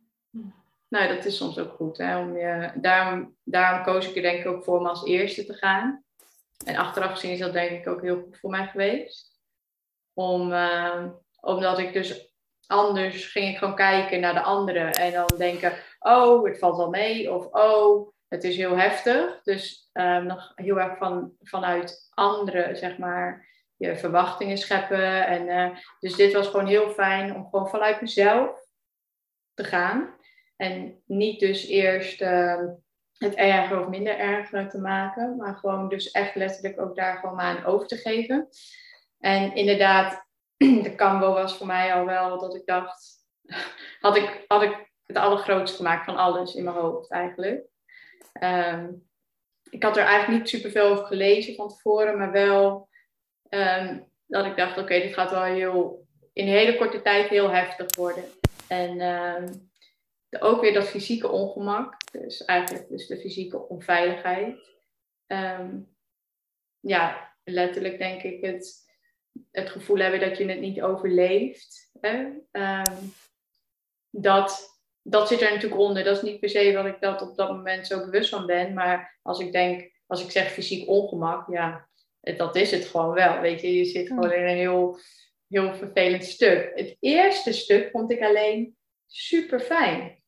Nou, dat is soms ook goed. Hè? Om je, daarom, daarom koos ik er denk ik ook voor om als eerste te gaan. En achteraf gezien is dat denk ik ook heel goed voor mij geweest. Om, uh, omdat ik dus anders ging ik gewoon kijken naar de anderen. En dan denken, oh, het valt wel mee. Of oh, het is heel heftig. Dus um, nog heel erg van, vanuit anderen, zeg maar, je verwachtingen scheppen. En, uh, dus dit was gewoon heel fijn om gewoon vanuit mezelf te gaan. En niet dus eerst uh, het erger of minder erger te maken, maar gewoon dus echt letterlijk ook daar gewoon aan over te geven. En inderdaad, [clears throat] de Cambo was voor mij al wel dat ik dacht, [laughs] had ik, had ik het allergrootste gemaakt van alles in mijn hoofd eigenlijk. Um, ik had er eigenlijk niet superveel over gelezen van tevoren, maar wel um, dat ik dacht, oké, dit gaat wel heel, in een hele korte tijd heel heftig worden. En ook weer dat fysieke ongemak, dus eigenlijk dus de fysieke onveiligheid. Um, ja, letterlijk denk ik het, het gevoel hebben dat je het niet overleeft. Hè? Um, dat, dat zit er natuurlijk onder. Dat is niet per se wat ik dat op dat moment zo bewust van ben. Maar als ik denk, als ik zeg fysiek ongemak, ja, dat is het gewoon wel. Weet je, je zit gewoon in een heel, heel vervelend stuk. Het eerste stuk vond ik alleen super fijn.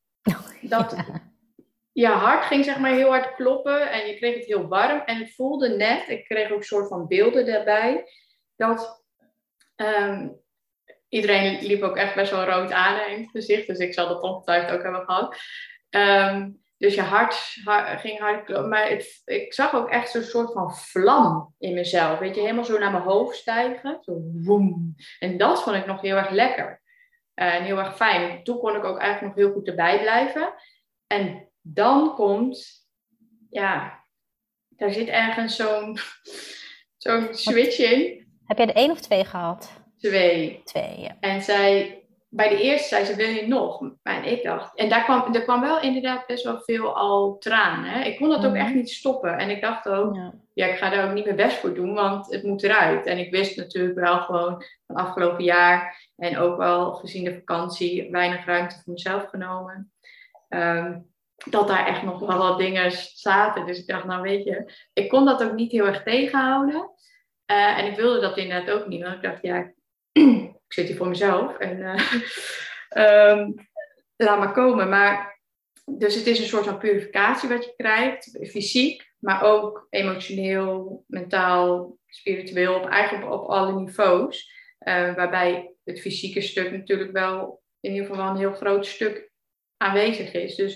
Dat je hart ging zeg maar heel hard kloppen en je kreeg het heel warm. En het voelde net, ik kreeg ook een soort van beelden daarbij, dat ehm, iedereen liep ook echt best wel rood aan in het gezicht. Dus ik zal dat ongetwijfeld ook hebben gehad. Ehm, dus je hart, ging hard kloppen. Maar ik zag ook echt zo'n soort van vlam in mezelf. Weet je, helemaal zo naar mijn hoofd stijgen. Zo woem. En dat vond ik nog heel erg lekker. Eh, en heel erg fijn. Toen kon ik ook eigenlijk nog heel goed erbij blijven. En dan komt, ja, daar zit ergens zo'n [laughs] zo'n switch in. Heb jij de één of twee gehad? Twee. Twee, ja. En zij, bij de eerste zei ze, wil je nog? En ik dacht, en daar kwam, er kwam wel inderdaad best wel veel al tranen. Hè? Ik kon dat ook mhm. echt niet stoppen. En ik dacht ook, ja. Ja. ik ga daar ook niet mijn best voor doen, want het moet eruit. En ik wist natuurlijk wel gewoon van afgelopen jaar en ook wel gezien de vakantie weinig ruimte voor mezelf genomen. Ehm, dat daar echt nog wel wat dingen zaten. Dus ik dacht, nou weet je, ik kon dat ook niet heel erg tegenhouden. Uh, en ik wilde dat inderdaad ook niet, want ik dacht, ja, [clears throat] ik zit hier voor mezelf en uh, um, [laughs] laat maar komen. Maar, dus het is een soort van purificatie wat je krijgt, fysiek, maar ook emotioneel, mentaal, spiritueel, op, eigenlijk op, alle niveaus. Uh, waarbij het fysieke stuk natuurlijk wel in ieder geval wel een heel groot stuk aanwezig is. Dus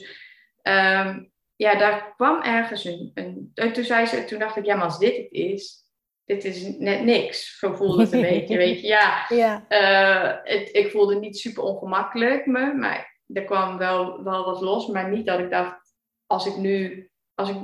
um, ja, daar kwam ergens een, een. Toen zei ze, toen dacht ik, ja, maar als dit het is, dit is net niks. Zo voelde het een [laughs] beetje, weet je. Ja, ja. Uh, het, ik voelde niet super ongemakkelijk me, maar er kwam wel, wel wat los. Maar niet dat ik dacht, als ik nu, als ik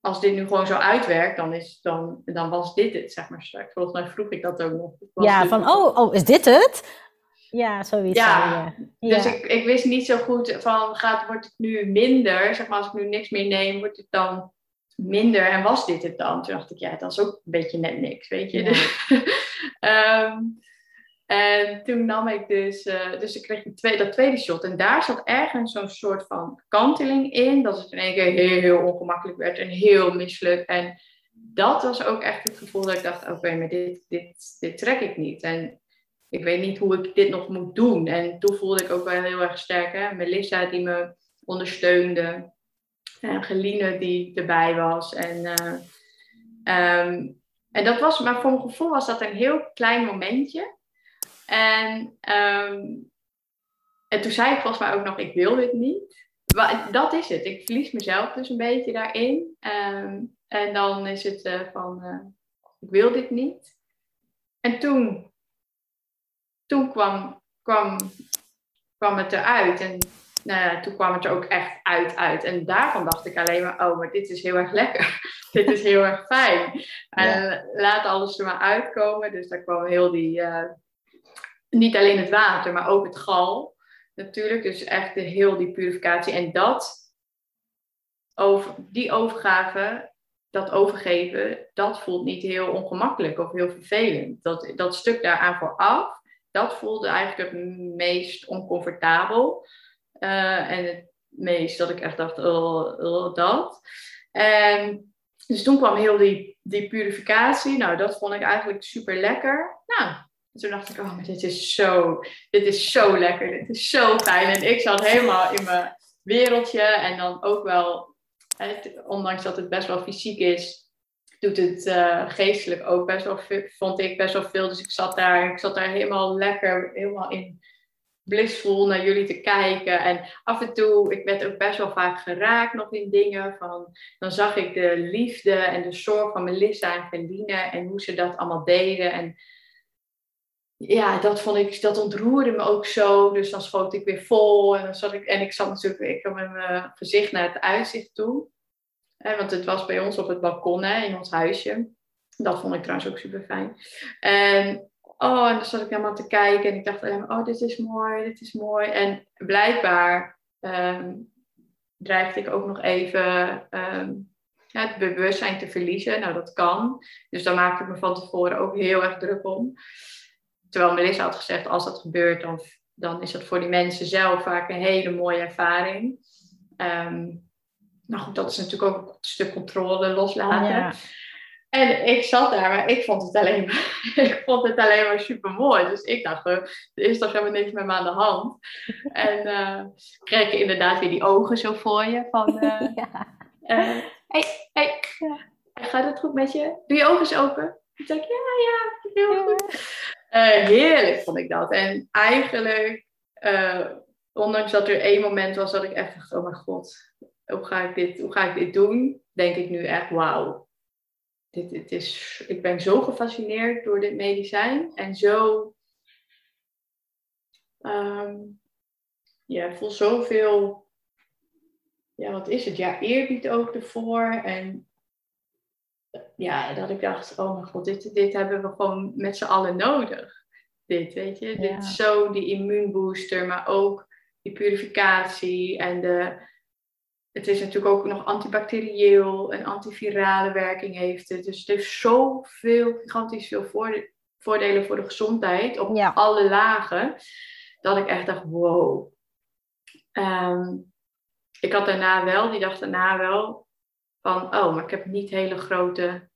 als dit nu gewoon zo uitwerkt, dan, is, dan, dan was dit het, zeg maar straks. Volgens mij vroeg ik dat ook nog. Ja, van, oh, oh, is dit het? Ja, zoiets. Ja, ja. dus Ik, ik wist niet zo goed van, gaat, wordt het nu minder? Zeg maar, als ik nu niks meer neem, wordt het dan minder? En was dit het dan? Toen dacht ik, ja, dat is ook een beetje net niks, weet je. um, [laughs] En toen nam ik dus, uh, dus ik kreeg tweede, dat tweede shot. En daar zat ergens zo'n soort van kanteling in. Dat het in één keer heel, heel ongemakkelijk werd en heel misselijk. En dat was ook echt het gevoel dat ik dacht, oké, maar dit, dit, dit trek ik niet. En ik weet niet hoe ik dit nog moet doen. En toen voelde ik ook wel heel erg sterk. Hè? Melissa die me ondersteunde. En Geline die erbij was. En, uh, um, en dat was, maar voor mijn gevoel was dat een heel klein momentje. En, um, en toen zei ik volgens mij ook nog, ik wil dit niet. Maar dat is het. Ik verlies mezelf dus een beetje daarin. Um, en dan is het uh, van, uh, ik wil dit niet. En toen toen kwam, kwam, kwam het eruit. En nou ja, toen kwam het er ook echt uit, uit. En daarvan dacht ik alleen maar, oh, maar dit is heel erg lekker. [laughs] dit is heel erg fijn. En laat alles er maar uitkomen. Dus daar kwam heel die, uh, niet alleen het water, maar ook het gal natuurlijk. Dus echt de, heel die purificatie. En dat, over, die overgave, dat overgeven, dat voelt niet heel ongemakkelijk of heel vervelend. Dat, dat stuk daaraan vooraf, dat voelde eigenlijk het meest oncomfortabel. Uh, en het meest dat ik echt dacht, oh, oh, dat. En dus toen kwam heel die, die purificatie. Nou, dat vond ik eigenlijk super lekker. Nou, toen dacht ik, oh, maar dit is zo, dit is zo lekker, dit is zo fijn. En ik zat helemaal in mijn wereldje en dan ook wel, ondanks dat het best wel fysiek is, doet het uh, geestelijk ook best wel, vond ik best wel veel. Dus ik zat daar, ik zat daar helemaal lekker, helemaal in blissvol naar jullie te kijken. En af en toe, ik werd ook best wel vaak geraakt nog in dingen. Van, dan zag ik de liefde en de zorg van Melissa en Feline en hoe ze dat allemaal deden. En ja, dat vond ik, dat ontroerde me ook zo. Dus dan schoot ik weer vol. En, dan zat ik, en ik zat natuurlijk ik met mijn gezicht naar het uitzicht toe. En, want het was bij ons op het balkon hè, in ons huisje. Dat vond ik trouwens ook super fijn. En, oh, en dan zat ik helemaal te kijken. En ik dacht oh, dit is mooi, dit is mooi. En blijkbaar um, dreigde ik ook nog even ja, het bewustzijn te verliezen. Nou, dat kan. Dus daar maakte ik me van tevoren ook heel erg druk om. Terwijl Melissa had gezegd, als dat gebeurt, dan, dan is dat voor die mensen zelf vaak een hele mooie ervaring. Um, nou goed, dat is natuurlijk ook een stuk controle loslaten. Ja. En ik zat daar, maar ik vond het alleen maar, [laughs] ik vond het alleen maar super mooi. Dus ik dacht, er is toch helemaal niks met me aan de hand. [laughs] En uh, kreeg je inderdaad weer die ogen zo voor je. Van, uh, [laughs] ja. uh, hey, hey, gaat het goed met je? Doe je ogen eens open? Ik dacht, ja, ja, heel goed. Uh, heerlijk vond ik dat. En eigenlijk, uh, ondanks dat er één moment was dat ik echt dacht, oh mijn god, hoe ga ik dit, hoe ga ik dit doen? Denk ik nu echt, wauw. Dit, is, ik ben zo gefascineerd door dit medicijn en zo. Um, ja, ik voel zoveel. Ja, wat is het? Ja, eerbied ook ervoor. En ja, dat ik dacht, oh mijn god, dit, dit hebben we gewoon met z'n allen nodig. Dit, weet je. Dit zo die immuunbooster, maar ook die purificatie en de... Het is natuurlijk ook nog antibacterieel en antivirale werking heeft het. Dus het heeft zoveel, gigantisch veel voordelen voor de gezondheid op alle lagen. Dat ik echt dacht, wow. Ehm, ik had daarna wel, die dag daarna wel, van, oh, maar ik heb niet hele grote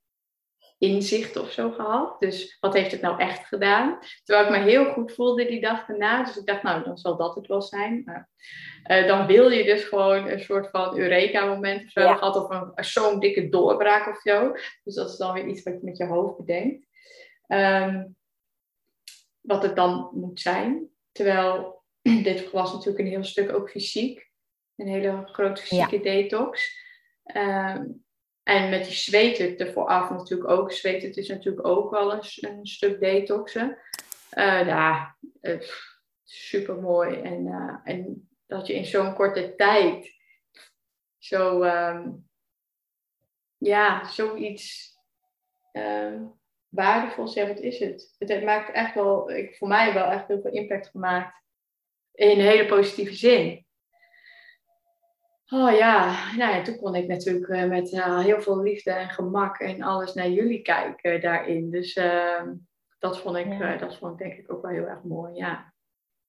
inzicht of zo gehad. Dus wat heeft het nou echt gedaan? Terwijl ik me heel goed voelde die dag daarna. Dus ik dacht, nou, dan zal dat het wel zijn. Maar, uh, dan wil je dus gewoon een soort van Eureka-moment of zo ja. gehad. Of een, zo'n dikke doorbraak of zo. Dus dat is dan weer iets wat je met je hoofd bedenkt. Um, wat het dan moet zijn. Terwijl [clears throat] dit was natuurlijk een heel stuk ook fysiek. Een hele grote fysieke ja. detox. Um, en met die zweten er vooraf natuurlijk ook. Zweten is natuurlijk ook wel een, stuk detoxen. Uh, ja, uh, super mooi. En, uh, en dat je in zo'n korte tijd zo, um, ja, zoiets um, waardevols, ja, wat is het? Het maakt echt wel, ik, voor mij wel echt heel veel impact gemaakt. In een hele positieve zin. Oh ja, nou ja, toen kon ik natuurlijk uh, met uh, heel veel liefde en gemak en alles naar jullie kijken daarin. Dus uh, dat, vond ik, ja. dat vond ik denk ik ook wel heel erg mooi, ja.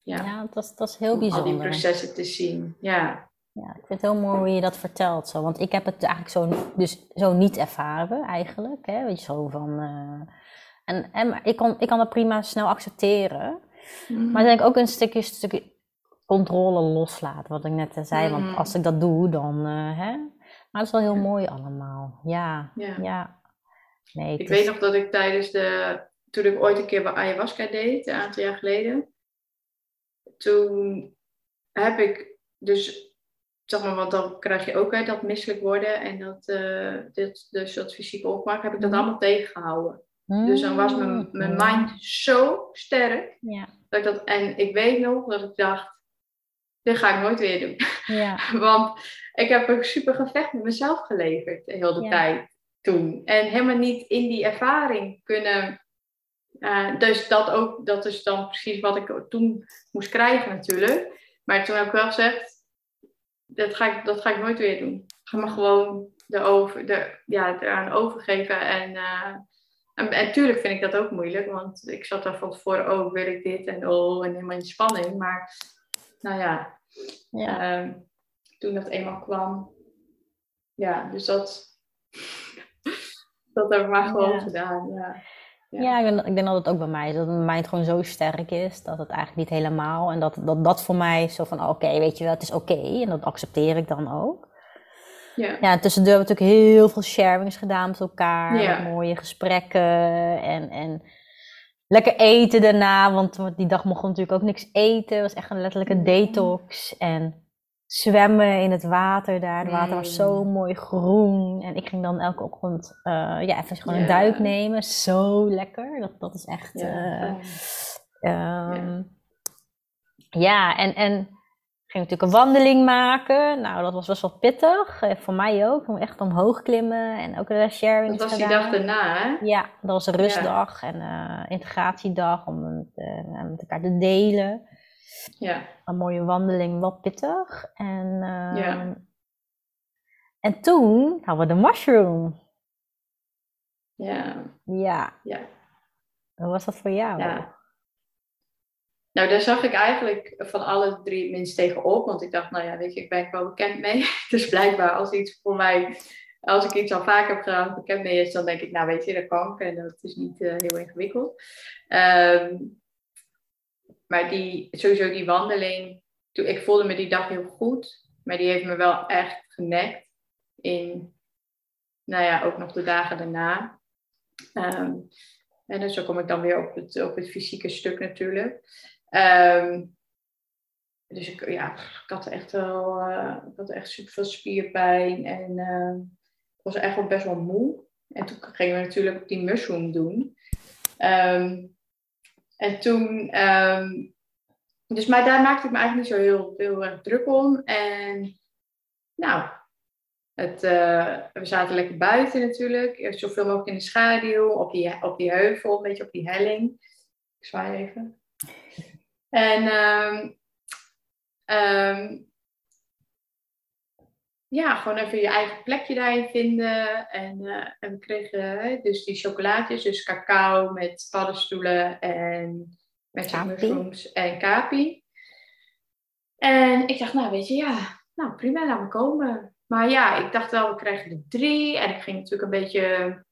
Ja, ja dat, is, dat is heel bijzonder. Om die processen te zien, ja. Ja, ik vind het heel mooi hoe je dat vertelt. Zo. Want ik heb het eigenlijk zo, dus zo niet ervaren eigenlijk. Hè? Weet je, zo van... en, en ik, kon, ik kan dat prima snel accepteren. Mm. Maar denk ook een stukje, stukje controle loslaten, wat ik net zei. Want mm-hmm. als ik dat doe, dan. Uh, hè? Maar het is wel heel mooi allemaal. Ja, ja. ja. Nee, ik weet nog dat ik tijdens de. Toen ik ooit een keer bij ayahuasca deed, een aantal jaar geleden. Toen heb ik dus. Zeg maar, want dan krijg je ook hè, dat misselijk worden en dat, uh, dit, dus dat fysieke opmaak, heb ik dat mm-hmm. allemaal tegengehouden. Dus dan was mijn, mijn mm-hmm. mind zo sterk. Ja Dat ik dat, en ik weet nog dat ik dacht, dit ga ik nooit weer doen. Ja. [laughs] Want ik heb een super gevecht met mezelf geleverd de hele Ja. tijd toen. En helemaal niet in die ervaring kunnen. eh, dus dat ook, dat is dan precies wat ik toen moest krijgen natuurlijk. Maar toen heb ik wel gezegd, dat ga ik, dat ga ik nooit weer doen. Ik ga me gewoon erover, de, ja, eraan overgeven. En, en, en tuurlijk vind ik dat ook moeilijk, want ik zat daar van tevoren, oh, wil ik dit en oh, en helemaal in spanning. Maar nou ja, Ja. Ehm, toen dat eenmaal kwam. Ja, dus dat, dat heb ik maar gewoon Ja. gedaan. Ja. Ja. Ja, ik, denk, ik denk dat het ook bij mij is. Dat mijn mind gewoon zo sterk is dat het eigenlijk niet helemaal. En dat dat, dat voor mij zo van: oké, weet je wel, het is oké. en dat accepteer ik dan ook. Ja. Ja, en tussendoor hebben we natuurlijk heel veel sharings gedaan met elkaar. Met mooie gesprekken en, en lekker eten daarna. Want die dag mochten we natuurlijk ook niks eten. Het was echt een letterlijke Mm. detox. En zwemmen in het water daar. Het water was Mm. zo mooi groen. En ik ging dan elke ochtend eh, ja, even gewoon een Ja. duik nemen. Zo lekker. Dat, dat is echt... Ja, eh. Ehm, ja, en, en ging natuurlijk een wandeling maken. Nou, dat was best wel pittig. Eh, voor mij ook. Om echt omhoog klimmen en ook een sharing dat was die dag daarna, hè? Ja, dat was een rustdag en eh, integratiedag om het eh, met elkaar te delen. Ja. Een mooie wandeling, wat pittig. En, ehm, Ja. en toen hadden we de mushroom. Ja. Ja, Ja. hoe was dat voor jou? ja. Nou, daar zag ik eigenlijk van alle drie minst tegenop. Want ik dacht, nou ja, weet je, ik ben wel bekend mee. [laughs] Dus blijkbaar als iets voor mij, als ik iets al vaak heb gedaan, bekend mee is, dan denk ik, nou weet je, dat kan ik. En dat is niet eh, heel ingewikkeld. Ehm, maar die, sowieso die wandeling, toen, ik voelde me die dag heel goed. Maar die heeft me wel echt genekt in, nou ja, ook nog de dagen daarna. Ehm, en dus zo kom ik dan weer op het, op het fysieke stuk natuurlijk. Ehm, dus ik, ja, ik had echt wel, eh, ik had echt super veel spierpijn en ehm, ik was echt wel best wel moe. En toen gingen we natuurlijk die mushroom doen. Ehm, en toen, ehm, dus maar daar maakte ik me eigenlijk niet zo heel, heel erg druk om. En nou, het, eh, we zaten lekker buiten natuurlijk. Zoveel mogelijk in de schaduw, op die, op die heuvel, een beetje op die helling. Ik zwaai even. En ehm, ehm, ja, gewoon even je eigen plekje daarin vinden. En, eh, en we kregen dus die chocolaatjes, dus cacao met paddenstoelen en met mushrooms en kapi. En ik dacht, nou weet je, ja, nou prima, laat me komen. Maar ja, ik dacht wel, we krijgen er drie. En ik ging natuurlijk een beetje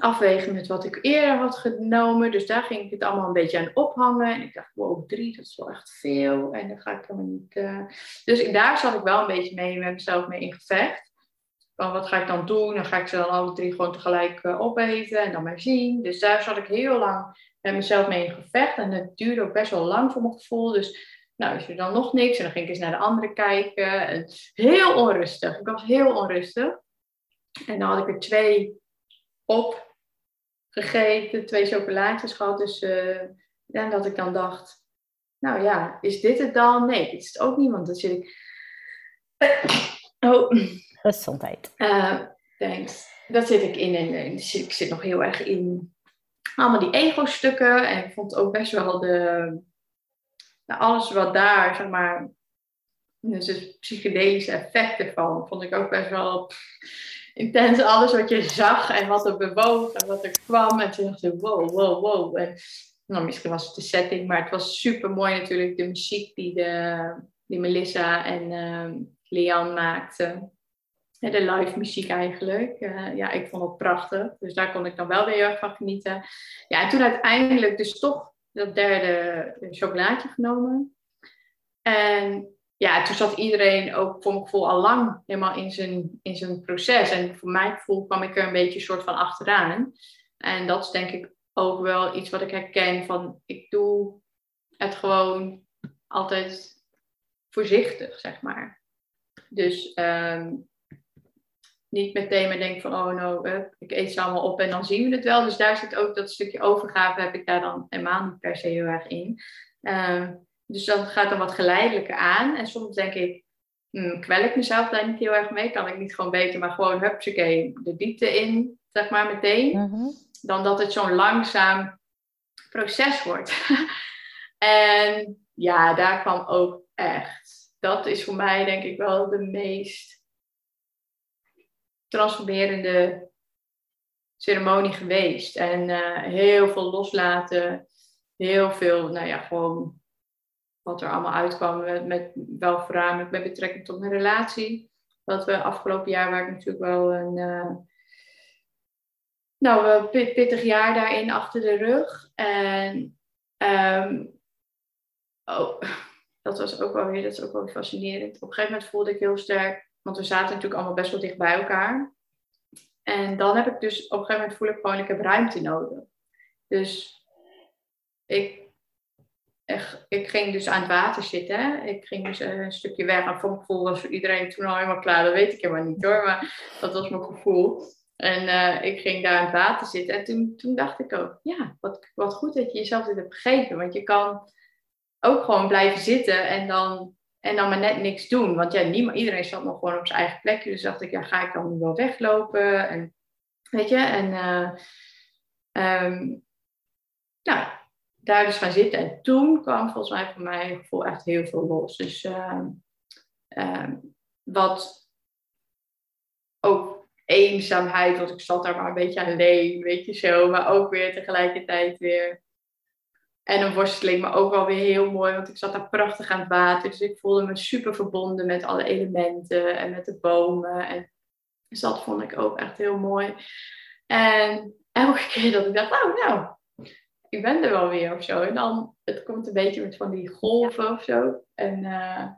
afwegen met wat ik eerder had genomen. Dus daar ging ik het allemaal een beetje aan ophangen. En ik dacht, wow, drie, dat is wel echt veel. En dan ga ik helemaal niet... eh. Dus daar zat ik wel een beetje mee met mezelf mee in gevecht. Van wat ga ik dan doen? Dan ga ik ze dan alle drie gewoon tegelijk eh, opeten en dan maar zien. Dus daar zat ik heel lang met mezelf mee in gevecht. En het duurde ook best wel lang voor mijn gevoel. Dus nou is er dan nog niks. En dan ging ik eens naar de andere kijken. En heel onrustig. Ik was heel onrustig. En dan had ik er twee op gegeten, twee chocolaatjes gehad. Dus eh, en dat ik dan dacht, nou ja, is dit het dan? Nee, dit is het ook niet, want dan zit ik... Oh, Gezondheid. eh, thanks. Dat zit ik in en eh, ik zit nog heel erg in allemaal die ego-stukken. En ik vond ook best wel de, nou, alles wat daar, zeg maar, dus de psychedelische effecten van, vond ik ook best wel intens. Alles wat je zag en wat er bewoog en wat er kwam. En toen dacht ik, wow, wow, wow. En, nou, misschien was het de setting, maar het was super mooi natuurlijk. De muziek die, de, die Melissa en uh, maakten. Ja, de live muziek eigenlijk. Uh, ja, ik vond het prachtig. Dus daar kon ik dan wel weer van genieten. Ja, en toen uiteindelijk dus toch dat derde chocolaatje genomen. En ja, toen zat iedereen ook voor mijn gevoel al lang helemaal in zijn, in zijn proces. En voor mijn gevoel kwam ik er een beetje soort van achteraan. En dat is denk ik ook wel iets wat ik herken van ik doe het gewoon altijd voorzichtig, zeg maar. Dus um, niet meteen maar denk van, oh no, ik eet ze allemaal op en dan zien we het wel. Dus daar zit ook dat stukje overgave, heb ik daar dan helemaal niet per se heel erg in. Ehm, dus dat gaat dan wat geleidelijker aan. En soms denk ik, hmm, kwel ik mezelf daar niet heel erg mee? Kan ik niet gewoon beter, maar gewoon hupsakee, de diepte in, zeg maar meteen. Mhm. Dan dat het zo'n langzaam proces wordt. [laughs] en ja, daar kwam ook echt. Dat is voor mij denk ik wel de meest transformerende ceremonie geweest. En uh, heel veel loslaten. Heel veel, nou ja, gewoon wat er allemaal uitkwam. Met, met wel voornamelijk met betrekking tot mijn relatie. Wat we afgelopen jaar, waar ik natuurlijk wel een. Uh, nou, pittig jaar daarin achter de rug. En um, oh, dat was ook wel weer, dat is ook wel fascinerend. Op een gegeven moment voelde ik heel sterk want we zaten natuurlijk allemaal best wel dicht bij elkaar. En dan heb ik dus op een gegeven moment voel ik gewoon, ik heb ruimte nodig. Dus ik, ik ging dus aan het water zitten. Ik ging dus een stukje weg. En voor mijn gevoel was voor iedereen toen al helemaal klaar. Dat weet ik helemaal niet hoor. Maar dat was mijn gevoel. En uh, ik ging daar aan het water zitten. En toen, toen dacht ik ook, ja, wat, wat goed dat je jezelf dit hebt gegeven. Want je kan ook gewoon blijven zitten en dan en dan maar net niks doen. Want ja, niemand, iedereen zat nog gewoon op zijn eigen plekje. Dus dacht ik, ja, ga ik dan wel weglopen? En, weet je, en uh, daar dus gaan zitten. En toen kwam volgens mij voor mij gevoel echt heel veel los. Dus uh, wat ook eenzaamheid, want ik zat daar maar een beetje alleen, weet je zo. Maar ook weer tegelijkertijd weer en een worsteling, maar ook wel weer heel mooi, want ik zat daar prachtig aan het water. Dus ik voelde me super verbonden met alle elementen en met de bomen. En dus dat vond ik ook echt heel mooi. En elke keer dat ik dacht, oh nou, ik ben er wel weer of zo. En dan, het komt een beetje met van die golven of zo. En, uh,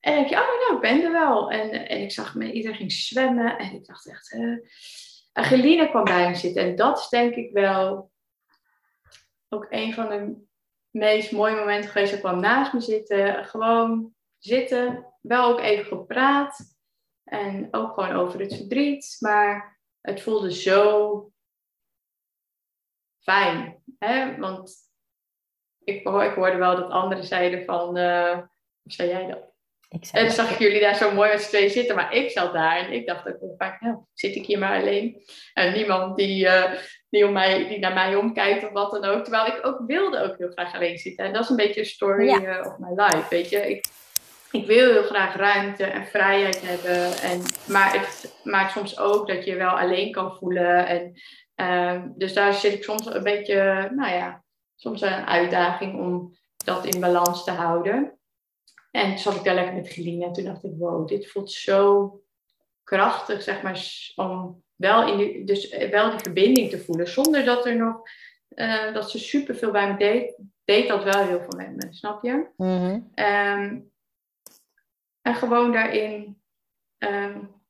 en dan denk je, oh nou, ik ben er wel. En, en ik zag me, iedereen ging zwemmen. En ik dacht echt, uh, Angelina kwam bij me zitten. En dat is denk ik wel ook een van de meest mooie momenten geweest. Hij kwam naast me zitten, gewoon zitten, wel ook even gepraat. En ook gewoon over het verdriet. Maar het voelde zo fijn. Hè? Want ik, ik hoorde wel dat anderen zeiden van... Uh, hoe zei jij dat? en dan zag ik jullie daar zo mooi met z'n tweeën zitten, maar ik zat daar en ik dacht ook vaak, nou, zit ik hier maar alleen. En niemand die, uh, die, om mij, die naar mij omkijkt of wat dan ook. Terwijl ik ook wilde ook heel graag alleen zitten. En dat is een beetje een story uh, of my life, weet je. Ik, ik wil heel graag ruimte en vrijheid hebben. En, maar het maakt soms ook dat je wel alleen kan voelen. En, uh, dus daar zit ik soms een beetje, nou ja, soms een uitdaging om dat in balans te houden. En toen zat ik daar lekker met Gelina en toen dacht ik, wow, dit voelt zo krachtig, zeg maar, om wel, in die, dus wel die verbinding te voelen, zonder dat er nog, uh, dat ze superveel bij me deed, deed dat wel heel veel met me, snap je? Mhm. Ehm, en gewoon daarin, um,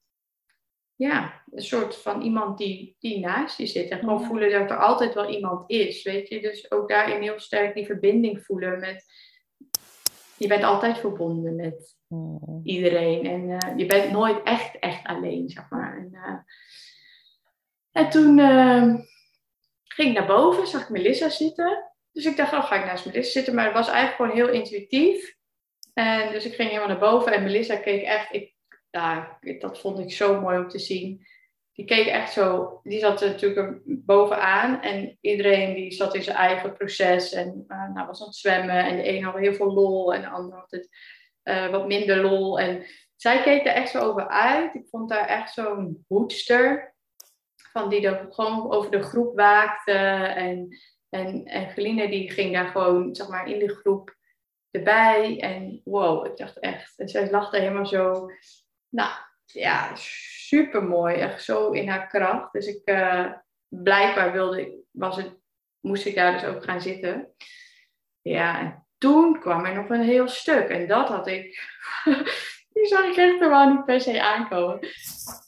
ja, een soort van iemand die, die naast je zit. En gewoon voelen dat er altijd wel iemand is, weet je? Dus ook daarin heel sterk die verbinding voelen met je bent altijd verbonden met hmm. iedereen. En uh, je bent nooit echt, echt alleen, zeg maar. En, uh, en toen uh, ging ik naar boven, zag ik Melissa zitten. Dus ik dacht, oh, ga ik naast Melissa zitten. Maar het was eigenlijk gewoon heel intuïtief. En dus ik ging helemaal naar boven en Melissa keek echt, ik, ja, dat vond ik zo mooi om te zien die keek echt zo, die zat natuurlijk bovenaan en iedereen die zat in zijn eigen proces en uh, nou, was aan het zwemmen en de een had heel veel lol en de ander had het uh, wat minder lol en zij keek er echt zo over uit. Ik vond daar echt zo'n hoedster van die er gewoon over de groep waakte en, en, en Geline die ging daar gewoon zeg maar in de groep erbij en wow, ik dacht echt, en zij daar helemaal zo, nou ja, super mooi. Echt zo in haar kracht. Dus ik, uh, blijkbaar wilde, was het, moest ik daar dus ook gaan zitten. Ja, en toen kwam er nog een heel stuk. En dat had ik, [laughs] die zag ik echt helemaal niet per se aankomen.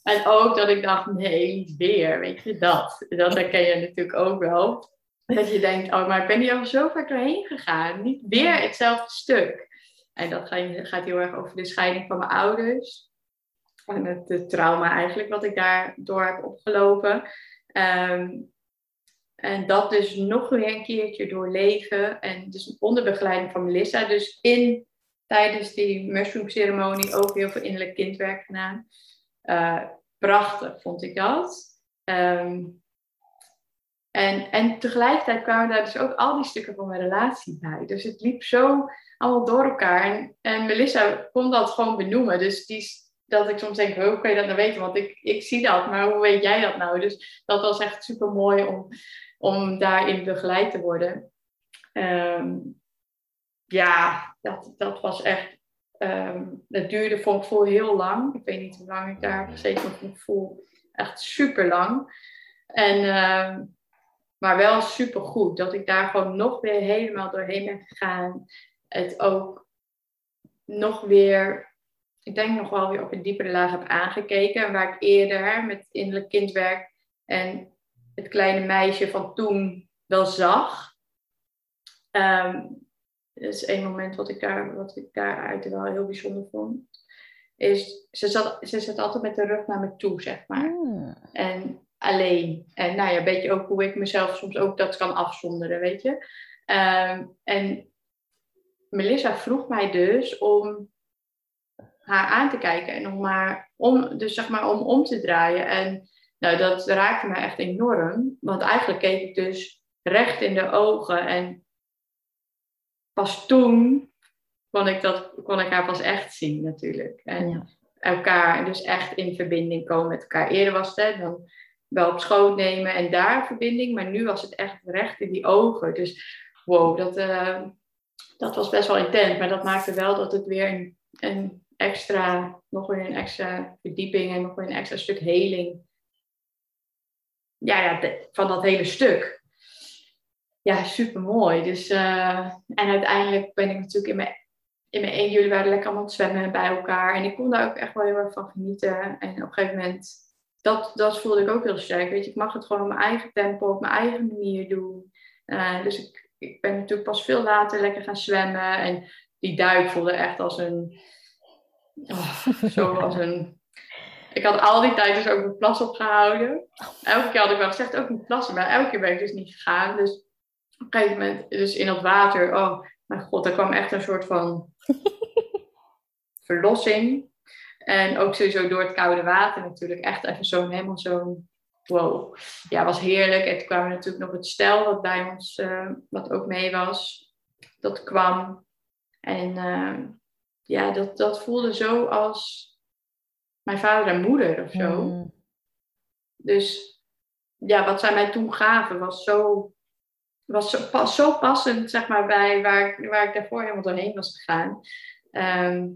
En ook dat ik dacht, nee, niet weer. Weet je, dat. Dat herken je natuurlijk ook wel. Dat je denkt, oh, maar ik ben hier al zo ver doorheen gegaan. Niet weer hetzelfde stuk. En dat gaat heel erg over de scheiding van mijn ouders. Van het trauma eigenlijk wat ik daardoor heb opgelopen. Ehm, en dat dus nog een keertje doorleven. En dus onder begeleiding van Melissa. Dus in, tijdens die mushroom ceremonie ook heel veel innerlijk kindwerk gedaan. Uh, prachtig vond ik dat. Ehm, en, en tegelijkertijd kwamen daar dus ook al die stukken van mijn relatie bij. Dus het liep zo allemaal door elkaar. En, en Melissa kon dat gewoon benoemen. Dus die, dat ik soms denk, hoe kan je dat nou weten? Want ik, ik zie dat, maar hoe weet jij dat nou? Dus dat was echt super mooi om, om daarin begeleid te worden. Ehm, ja, dat, dat was echt. Um, dat duurde voor ik voel heel lang. Ik weet niet hoe lang ik daar gezeten heb. voel echt super lang. En, uh, maar wel super goed. Dat ik daar gewoon nog weer helemaal doorheen ben gegaan. Het ook nog weer, ik denk nog wel weer op een diepere laag heb aangekeken. Waar ik eerder met innerlijk kindwerk en het kleine meisje van toen wel zag. Um, dat is één moment wat ik, daar, wat ik daaruit wel heel bijzonder vond. Is, ze zat, ze zat altijd met de rug naar me toe, zeg maar. Hmm. En alleen. En nou ja, een beetje ook hoe ik mezelf soms ook dat kan afzonderen, weet je. Um, en Melissa vroeg mij dus om haar aan te kijken en om haar om, dus zeg maar om om te draaien. En nou, dat raakte me echt enorm. Want eigenlijk keek ik dus recht in de ogen. En pas toen kon ik, dat, kon ik haar pas echt zien natuurlijk. En elkaar dus echt in verbinding komen met elkaar. Eerder was het dan wel op schoot nemen en daar verbinding. Maar nu was het echt recht in die ogen. Dus wow, dat, uh, dat was best wel intens. Maar dat maakte wel dat het weer een, een extra, nog weer een extra verdieping en nog weer een extra stuk heling ja, ja, van dat hele stuk. Ja, super mooi. Dus, uh, en uiteindelijk ben ik natuurlijk in mijn, in mijn 1 juli waren lekker allemaal zwemmen bij elkaar. En ik kon daar ook echt wel heel erg van genieten. En op een gegeven moment, dat, dat voelde ik ook heel sterk. Weet je, ik mag het gewoon op mijn eigen tempo, op mijn eigen manier doen. Uh, dus ik, ik ben natuurlijk pas veel later lekker gaan zwemmen. En die duik voelde echt als een, oh, zo als een ik had al die tijd dus ook mijn plas opgehouden. Elke keer had ik wel gezegd, ook niet plassen, maar elke keer ben ik dus niet gegaan. Dus op een gegeven moment, dus in dat water, oh mijn god, er kwam echt een soort van verlossing. En ook sowieso door het koude water natuurlijk, echt even zo'n, helemaal zo'n, wow. Ja, was heerlijk. En toen kwam natuurlijk nog het stel wat bij ons, uh, wat ook mee was. Dat kwam. En uh, ja, dat, dat voelde zo als mijn vader en moeder of zo. Hmm. Dus ja, wat zij mij toen gaven was zo, was zo, zo passend, zeg maar, bij waar, waar ik daarvoor helemaal doorheen was gegaan. Ehm,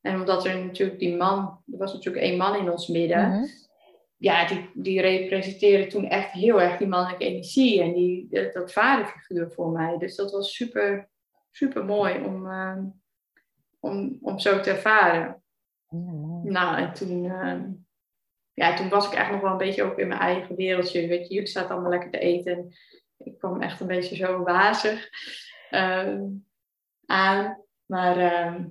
en omdat er natuurlijk die man, er was natuurlijk één man in ons midden. Hmm. Ja, die, die representeerde toen echt heel erg die mannelijke energie en die, dat vaderfiguur voor mij. Dus dat was super, super mooi om, ehm, om, om zo te ervaren. Nou, en toen, uh, ja, toen was ik echt nog wel een beetje ook in mijn eigen wereldje. Weet je, jullie zaten allemaal lekker te eten. Ik kwam echt een beetje zo wazig uh, aan. Maar uh,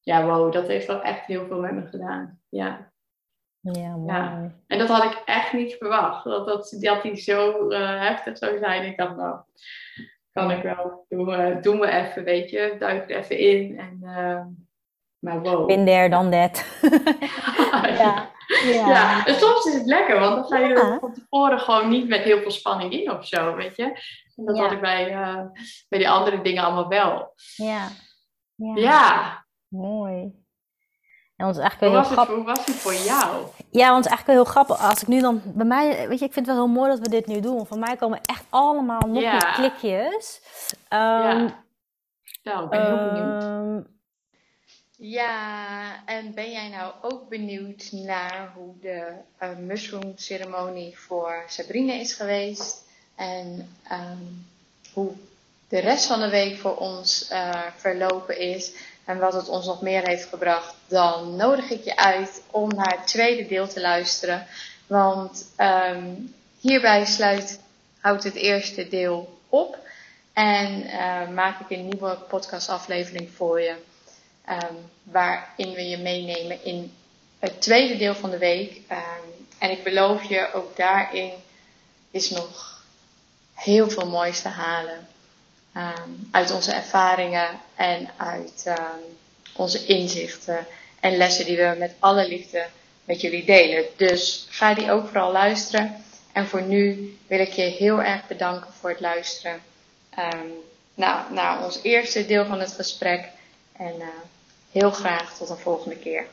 ja, wow, dat heeft wel echt heel veel met me gedaan. Ja. Ja, mooi. Ja. En dat had ik echt niet verwacht. Dat, dat, dat die zo uh, heftig zou zijn. Ik dacht, nou, kan ik wel. Doen, doen we even, weet je. Duik er even in. En ehm, maar wow. Been there, dan that. [laughs] ja. Ja. ja, en soms is het lekker, want dan ga je er van tevoren gewoon niet met heel veel spanning in of zo, weet je. En dat had ik bij, uh, bij die andere dingen allemaal wel. Ja. Ja. ja. Mooi. En ons eigenlijk hoe, was het, hoe was het voor jou? Ja, want het is eigenlijk wel heel grappig. Als ik nu dan bij mij, weet je, ik vind het wel heel mooi dat we dit nu doen. Van mij komen echt allemaal nog meer klikjes. Um, ja. Nou, ik ben heel benieuwd. Ehm, ja, en ben jij nou ook benieuwd naar hoe de uh, mushroom ceremonie voor Sabrina is geweest? En um, hoe de rest van de week voor ons uh, verlopen is en wat het ons nog meer heeft gebracht, dan nodig ik je uit om naar het tweede deel te luisteren. Want um, hierbij sluit, houdt het eerste deel op en uh, maak ik een nieuwe podcastaflevering voor je. Um, waarin we je meenemen in het tweede deel van de week. Ehm, en ik beloof je, ook daarin is nog heel veel moois te halen. Ehm, uit onze ervaringen en uit ehm, onze inzichten en lessen die we met alle liefde met jullie delen. Dus ga die ook vooral luisteren. En voor nu wil ik je heel erg bedanken voor het luisteren um, naar, ons eerste deel van het gesprek. En uh, heel graag tot een volgende keer.